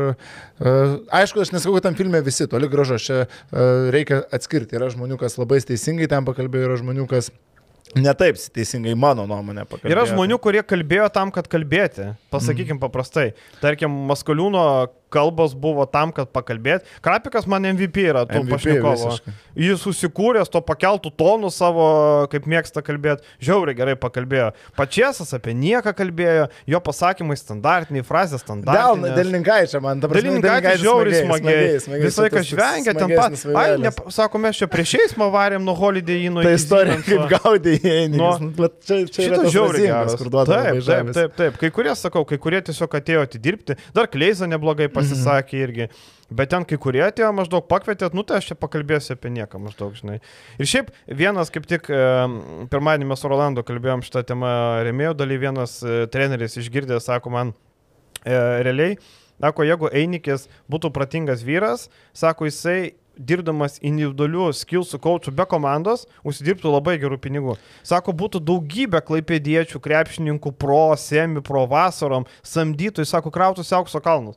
uh, aišku, aš nesakau, kad tam filme visi, toli gražu, čia uh, reikia atskirti. Yra žmonių, kas labai teisingai ten pakalbėjo, yra žmonių, kas netaip teisingai mano nuomonė pakalbėjo. Yra žmonių, kurie kalbėjo tam, kad kalbėti. Pasakykim paprastai. Tarkim, Maskoliūno kalbos buvo tam, kad pakalbėti. Krapikas man MVP yra pašnekovų. visiškai. Jis susikūręs to pakeltų tonų savo, kaip mėgsta kalbėti. Žiauriai gerai pakalbėjo. Pačiasas apie nieką kalbėjo, jo pasakymai standartiniai, frazės standartiniai. dėl Linkaičio, man dabar Dalinkai žiauriai smagiai. Visą laiką žvengia ten pat. Ai, ne, sako, mes čia prieš eismą varėm nuo Holiday Inn. Ta istorija, kaip gaudė įeini. Nu, čia, čia Šitas tas žiauriai geras. Taip, taip, taip, taip. Kai kurie, sakau, kai kurie tiesiog atėjo atidirbti. Dar Kleiza neblogai pasisakė irgi. Bet ten kai kurie atėjo maždaug pakvietėt, nu tai aš čia pakalbėsiu apie nieką maždaug, žinai. Ir šiaip vienas kaip tik pirmadienį mes su Rolando kalbėjom šitą temą remėjų daly, vienas e, treneris išgirdęs, sako man, e, realiai, sako, jeigu Einikis būtų pratingas vyras, sako, jisai dirbdamas individualių skillsų coachų be komandos, užsidirbtų labai gerų pinigų. Sako, būtų daugybė klaipėdiečių, krepšininkų, pro, semi, pro vasarom, samdytų, jis sako, krautųsi aukso kalnus.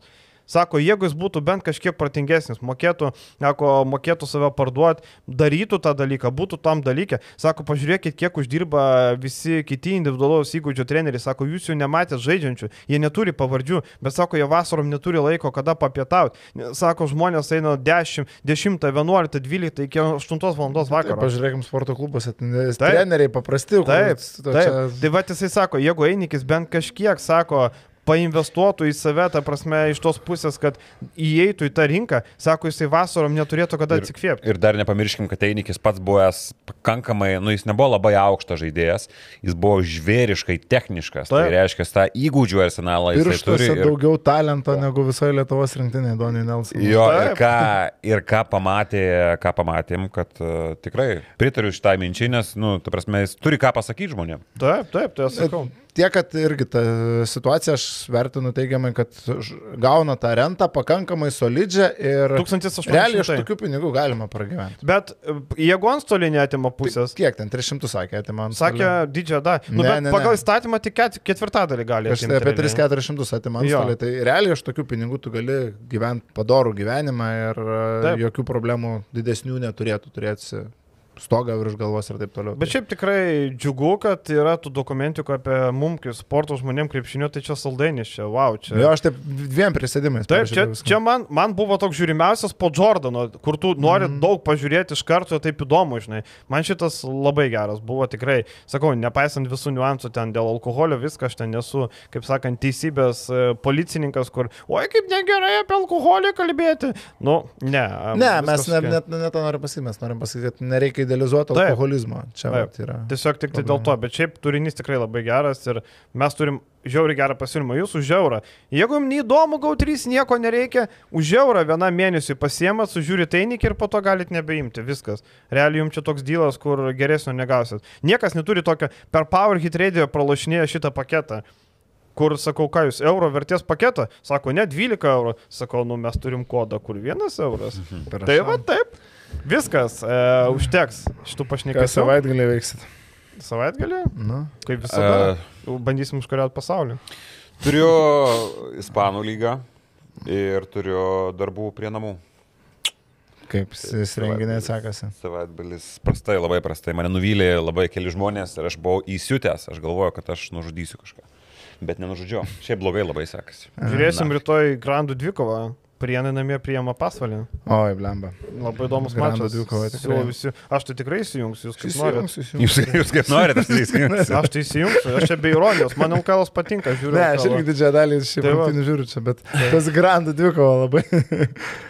Sako, jeigu jis būtų bent kažkiek protingesnis, mokėtų, sako, mokėtų save parduoti, darytų tą dalyką, būtų tam dalykė. Sako, pažiūrėkit, kiek uždirba visi kiti individualaus įgūdžių treneriai. Sako, jūs jų nematėte žaidžiančių, jie neturi pavardžių, bet sako, jie vasarom neturi laiko, kada papietauti. Sako, žmonės eina 10, 10, 11, 12 iki 8 val. Taip, vakaro. pažiūrėkim sporto klubuose, Taip. treneriai paprasti. Taip, taip. čia- Tai va jisai sako, jeigu Einikis bent kažkiek sako, painvestuotų į save, ta prasme, iš tos pusės, kad įeitų į tą rinką, sako, jisai vasarom neturėtų kada atsikvėpti. Ir dar nepamirškim, kad Einikis pats buvęs pakankamai, nu jis nebuvo labai aukštas žaidėjas, jis buvo žvėriškai techniškas. Tai Taip. reiškia, tą įgūdžių arsenalą jis turi. Ir, daugiau talento negu visoje Lietuvos rinktinėje, Donai Nelson. jo, ir, Taip. ką, ir ką, pamatė, ką pamatėm, kad uh, tikrai pritariu šitai minčiai, nes, nu, ta prasme, jis turi ką pasakyti žmonėm. Taip, taip, tai aš sakau. Tiek, kad irgi ta situacija aš vertinu teigiamai, kad gauna tą rentą pakankamai solidžią ir 1800. realiai iš tokių pinigų galima pragyventi. Bet e, jeigu antstolį netima pusės, Kiek ten 300 sakė, tai man sakė didžiąją dalį. Nu, Ne, bet ne, pagal ne. įstatymą tik ket- ketvirtadalį gali. Aš atimti apie realiai. 3-400 atimant Jo. stolį. Tai realiai iš tokių pinigų tu gali gyventi padorų gyvenimą ir e, Taip. jokių problemų didesnių neturėtų turėti stogą virš galvos ir taip toliau. Bet šiaip tikrai džiugu, kad yra tų dokumentikų apie mum, kaip sporto žmonėm krepšinio, tai čia saldainis, čia, wow, čia. Jo, aš taip dviem prisėdimais. Taip, čia, viską. čia man, man buvo toks žiūrimiausias po Jordano, kur tu nori mm. daug pažiūrėti iš karto, taip įdomu, žinai. Man šitas labai geras buvo tikrai, sakau, nepaisant visų niuansų ten dėl alkoholio, viską aš ten nesu, kaip sakant, teisybės e, policininkas, kur, oi kaip negerai apie alkoholį kalbėti. Nu, ne. Ne, mes ne, okei. net ne tą norim pasakyti, mes norim pasakyti, kad nereikia idealizuoti Taip. alkoholizmo. Čia Taip. vat yra. Tiesiog tik tai dėl to, bet šiaip turinys tikrai labai geras ir mes turim žiauriai gerą pasiūlymą. Jūs už eurą. Jeigu jums neįdomu gauti 3, nieko nereikia, už eurą vieną mėnesį pasiemat, sužiūrit einikį ir po to galite nebeimti. Viskas. Realiai jums čia toks dylas, kur geresnio negausit. Niekas neturi tokio, per Power Hit Radio pralašinėja šitą paketą. Kur sakau, ką jūs, euro vertės paketą? Sako, ne 12 eurų. Sakau, nu mes turim kodą, kur vienas euras. Prašau. Tai va taip. Viskas, e, užteks šitų Ką pašnekėsių. savaitgalį veiksit? Savaitgalį? Nu. Kaip visada. Uh, Bandysim užkariauti pasaulį. turiu Ispanų lygą ir turiu darbų prie namų. Kaip įsirenginė sekasi. Savaitgalis prastai, labai prastai. Mane nuvylė labai keli žmonės ir aš buvau įsiutęs. Aš galvojau, kad aš nužudysiu kažką. Bet nenužudžiau. Šiaip blogai labai sekasi. Žiūrėsim Na. rytoj Grandų dvikovą. Prienai namie priema pasvalį. Oi, blemba. Labai įdomus mačas. dvikova. Siūlau Visi, aš tai tikrai įsijungsiu, jūs kaip norit. Jūs, jūs kaip norite, aš įsijungsiu. Aš tai įsijungsiu, aš čia be ironijos, man Aukalas patinka, žiūriu. Ne, aš irgi didžiąją dalį šiaip Tai rungtynių žiūriu čia, bet tas grandų dvikovo labai.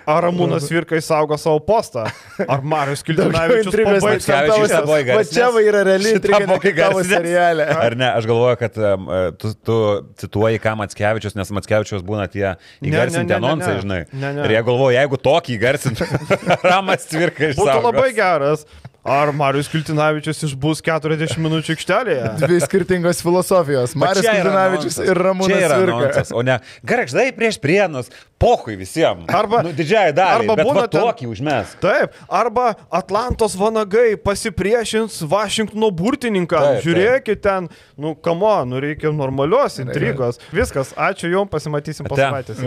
Ar Ramūnas Virkai saugo savo postą? Ar Marius Kiltinavičius intrigos pabaigs. Va čia va yra reali Šitą intriga, ne buvo kaip tavo įgarsinęs. serialė. Ar ne, aš galvoju, kad um, tu, tu cituoji ką Matskevičius, nes Matskevičius būna tie įgarsinti anonsai, ne. Žinai. Ne, ne. Ir jie galvoja, jeigu tokį įgarsintų, Ramas tvirka iš Būtų labai geras. Ar Marius Kiltinavičius išbūs 40 minučių aikštelėje? Dvi skirtingos filosofijos. Marius Kudinavičius ir Ramūnas. Virkas. O ne, garždai prieš prienus, pohui visiems. Arba- nu, didžiai dalį. arba bet būna ten- tokį užmes. Taip, arba Atlantos vanagai pasipriešins Vašingtono burtininkams. Taip, taip. Žiūrėkit ten, nu, kamo, nu reikia normalios intrigos. Viskas, ačiū Jums, pasimatysim po savaitės.